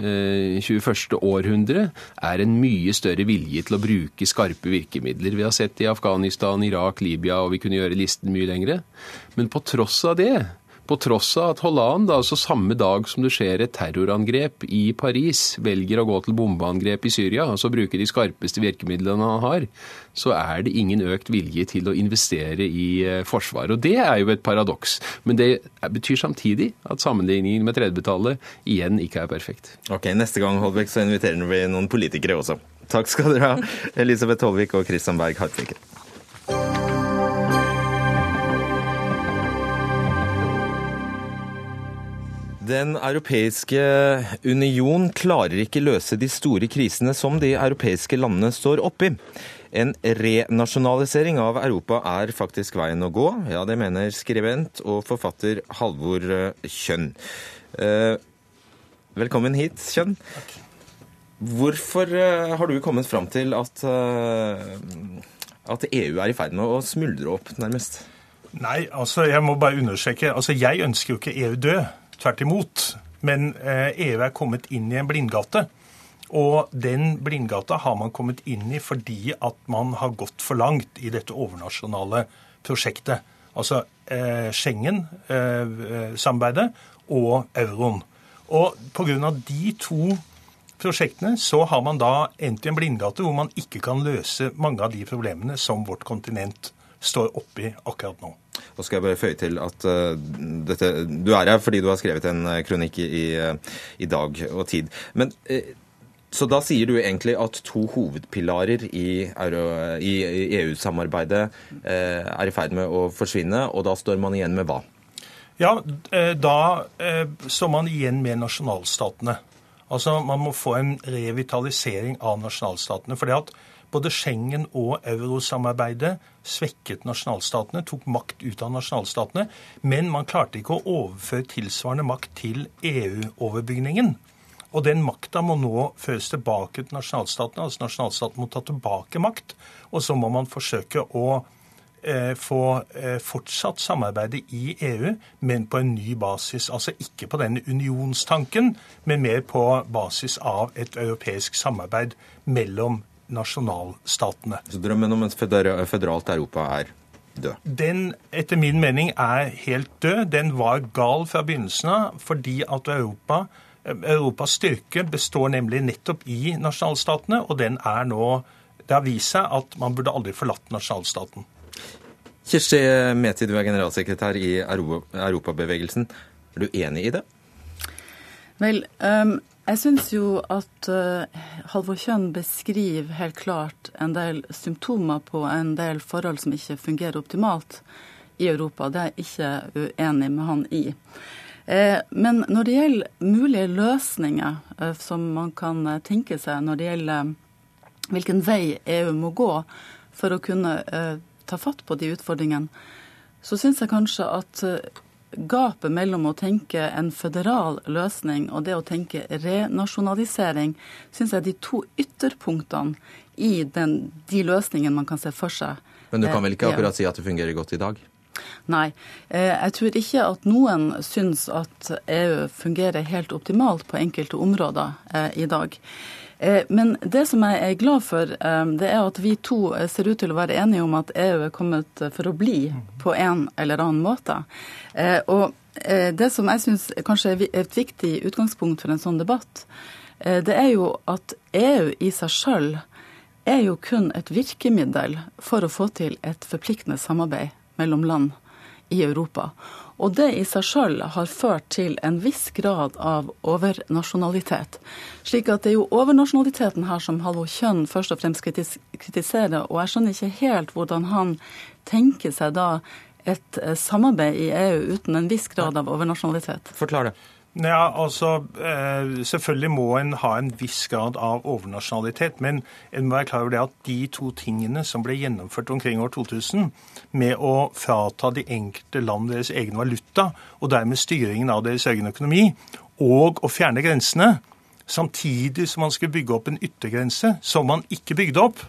Speaker 14: eh, 21. århundre, er en mye større vilje til å bruke skarpe virkemidler. Vi har sett det i Afghanistan, Irak, Libya, og vi kunne gjøre listen mye lengre. Men på tross av det på tross av at Hollande, altså samme dag som det skjer et terrorangrep i Paris, velger å gå til bombeangrep i Syria, altså bruke de skarpeste virkemidlene han har, så er det ingen økt vilje til å investere i eh, forsvar. Og det er jo et paradoks. Men det betyr samtidig at sammenligningen med 30-tallet igjen ikke er perfekt.
Speaker 1: Ok, Neste gang Holbæk, så inviterer vi noen politikere også. Takk skal dere ha, Elisabeth Holvik og Christian Berg Hartvik. Den europeiske union klarer ikke løse de store krisene som de europeiske landene står oppi. En renasjonalisering av Europa er faktisk veien å gå. Ja, det mener skribent og forfatter Halvor Kjønn. Eh, velkommen hit, Kjønn. Hvorfor eh, har du kommet fram til at, eh, at EU er i ferd med å smuldre opp, nærmest?
Speaker 15: Nei, altså jeg må bare understreke. Altså jeg ønsker jo ikke EU død. Tvert imot. Men EU er kommet inn i en blindgate. Og den blindgata har man kommet inn i fordi at man har gått for langt i dette overnasjonale prosjektet. Altså eh, Schengen-samarbeidet eh, og euroen. Og pga. de to prosjektene så har man da endt i en blindgate hvor man ikke kan løse mange av de problemene som vårt kontinent står oppi akkurat nå.
Speaker 1: Og skal jeg bare føye til at uh, dette, Du er her fordi du har skrevet en eh, kronikk i, uh, i dag og tid. Men uh, så da sier du egentlig at to hovedpilarer i, i EU-samarbeidet er i ferd med å forsvinne, og da står man igjen med hva?
Speaker 15: Ja, da står man igjen med nasjonalstatene. Altså, Man må få en revitalisering av nasjonalstatene. fordi at både Schengen og eurosamarbeidet svekket nasjonalstatene, tok makt ut av nasjonalstatene. Men man klarte ikke å overføre tilsvarende makt til EU-overbygningen. Og den makta må nå føres tilbake til nasjonalstatene. Altså nasjonalstaten må ta tilbake makt. Og så må man forsøke å eh, få eh, fortsatt samarbeidet i EU, men på en ny basis. Altså ikke på denne unionstanken, men mer på basis av et europeisk samarbeid mellom nasjonalstatene.
Speaker 1: Så drømmen om et føderalt Europa er død?
Speaker 15: Den, etter min mening, er helt død. Den var gal fra begynnelsen av, fordi at Europa, Europas styrke består nemlig nettopp i nasjonalstatene, og den er nå Det har vist seg at man burde aldri forlatt nasjonalstaten.
Speaker 1: Kirsti Meti, du er generalsekretær i Europabevegelsen. Er du enig i det?
Speaker 16: Vel, um, jeg syns jo at uh, Halvor Kjønn beskriver helt klart en del symptomer på en del forhold som ikke fungerer optimalt i Europa. Det er jeg ikke uenig med han i. Eh, men når det gjelder mulige løsninger uh, som man kan eh, tenke seg når det gjelder hvilken vei EU må gå for å kunne uh, ta fatt på de utfordringene, så syns jeg kanskje at gapet mellom å tenke en føderal løsning og det å tenke renasjonalisering, syns jeg er de to ytterpunktene i den, de løsningene man kan se for seg.
Speaker 1: Men du kan vel ikke
Speaker 16: Eh,
Speaker 1: akkurat si at det fungerer godt i dag?
Speaker 16: Nei. Eh, Jeg tror ikke at noen syns at EU fungerer helt optimalt på enkelte områder eh, i dag. Eh, Men det som jeg er glad for, eh, det er at vi to eh, ser ut til å være enige om at EU er kommet for å bli på en eller annen måte. Og det som jeg syns kanskje er et viktig utgangspunkt for en sånn debatt, det er jo at EU i seg sjøl er jo kun et virkemiddel for å få til et forpliktende samarbeid mellom land i Europa. Og det i seg sjøl har ført til en viss grad av overnasjonalitet. Slik at det er jo overnasjonaliteten her som Halvor Kjønn først og fremst kritiserer. Og jeg skjønner ikke helt hvordan han tenker seg da et eh, samarbeid i EU uten en viss grad av overnasjonalitet.
Speaker 1: Forklar det.
Speaker 15: Ja, altså, eh, Selvfølgelig må en ha en viss grad av overnasjonalitet, men en må være klar over det at de to tingene som ble gjennomført omkring år 2000, med å frata de enkelte land deres egen valuta, og dermed styringen av deres egen økonomi, og å fjerne grensene, samtidig som man skulle bygge opp en yttergrense som man ikke bygde opp,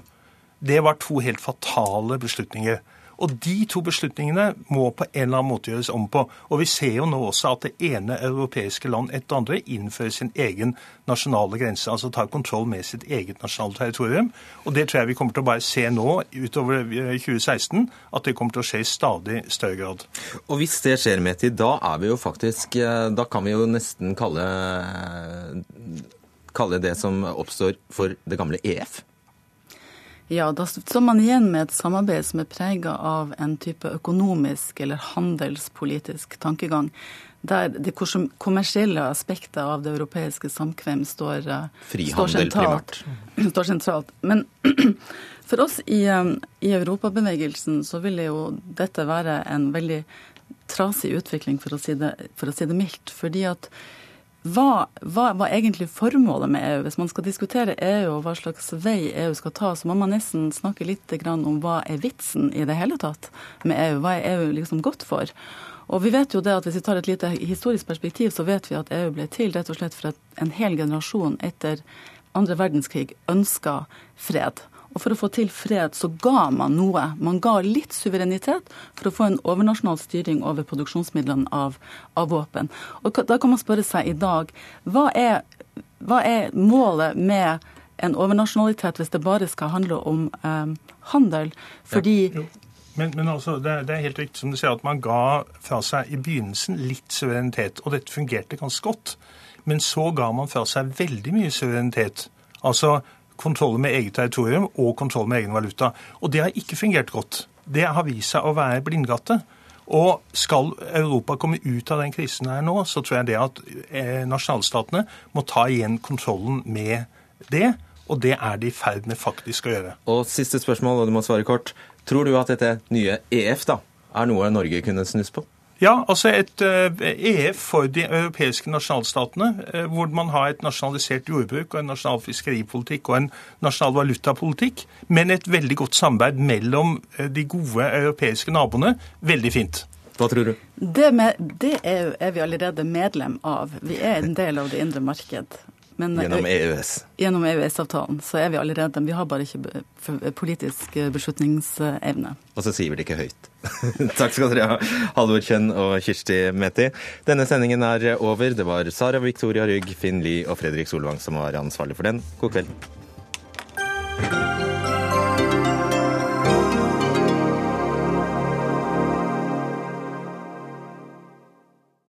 Speaker 15: det var to helt fatale beslutninger. Og de to beslutningene må på en eller annen måte gjøres om på. Og vi ser jo nå også at det ene europeiske land etter andre innfører sin egen nasjonale grense, altså tar kontroll med sitt eget nasjonale territorium. Og det tror jeg vi kommer til å bare se nå utover eh, 2016, at det kommer til å skje i stadig større grad.
Speaker 1: Og hvis det skjer, Meti, da er vi jo faktisk eh, Da kan vi jo nesten kalle, kalle det som oppstår for det gamle EF.
Speaker 16: Ja, da står man igjen med et samarbeid som er prega av en type økonomisk eller handelspolitisk tankegang, der det kommersielle aspektet av det europeiske samkvem står, eh, står, sentralt, <clears throat> står sentralt. Men <clears throat> for oss i, eh, i europabevegelsen så vil jo dette være en veldig trasig utvikling, for å si det, for å si det mildt. fordi at hva hva hva, egentlig formålet med EU? Hvis man skal diskutere EU og hva slags vei EU skal ta, så må man nesten snakke litt om hva er vitsen i det hele tatt med EU? Hva er EU liksom godt for? Og vi vet jo det at Hvis vi tar et lite historisk perspektiv, så vet vi at EU ble til rett og slett for at en hel generasjon etter andre verdenskrig ønska fred. Og for å få til fred så ga man noe. Man ga litt suverenitet for å få en overnasjonal styring over produksjonsmidlene av, av våpen. Og da kan man spørre seg i dag hva er, hva er målet med en overnasjonalitet hvis det bare skal handle om eh, handel? Fordi
Speaker 15: ja. Men, men altså, det, er- det er helt riktig som du sier at man ga fra seg i begynnelsen litt suverenitet, og dette fungerte ganske godt. Men så ga man fra seg veldig mye suverenitet. Altså kontroll med eget territorium og kontroll med egen valuta. Og det har ikke fungert godt. Det har vist seg å være blindgate. Og skal Europa komme ut av den krisen her nå, så tror jeg det at eh, nasjonalstatene må ta igjen kontrollen med det. Og det er de i ferd med faktisk å gjøre.
Speaker 1: Og siste spørsmål, og du må svare kort. Tror du at dette nye EF da, er noe Norge kunne snus på?
Speaker 15: Ja, altså et EF for de europeiske nasjonalstatene, hvor man har et nasjonalisert jordbruk og en nasjonal fiskeripolitikk og en nasjonal valutapolitikk, men et veldig godt samarbeid mellom de gode europeiske naboene. Veldig fint.
Speaker 1: Hva tror du?
Speaker 16: Det, med, det er, er, vi allerede medlem av. Vi er en del av det indre marked.
Speaker 1: Men, gjennom EØS?
Speaker 16: Gjennom EØS-avtalen så er vi allerede Vi har bare ikke politisk beslutningsevne.
Speaker 1: Og så sier vi det ikke høyt. <laughs> Takk skal dere ha, Halvor Kjønn og Kirsti Meti. Denne sendingen er over. Det var Sara Victoria Rygg, Finn Lie og Fredrik Solvang som var ansvarlig for den. God kveld.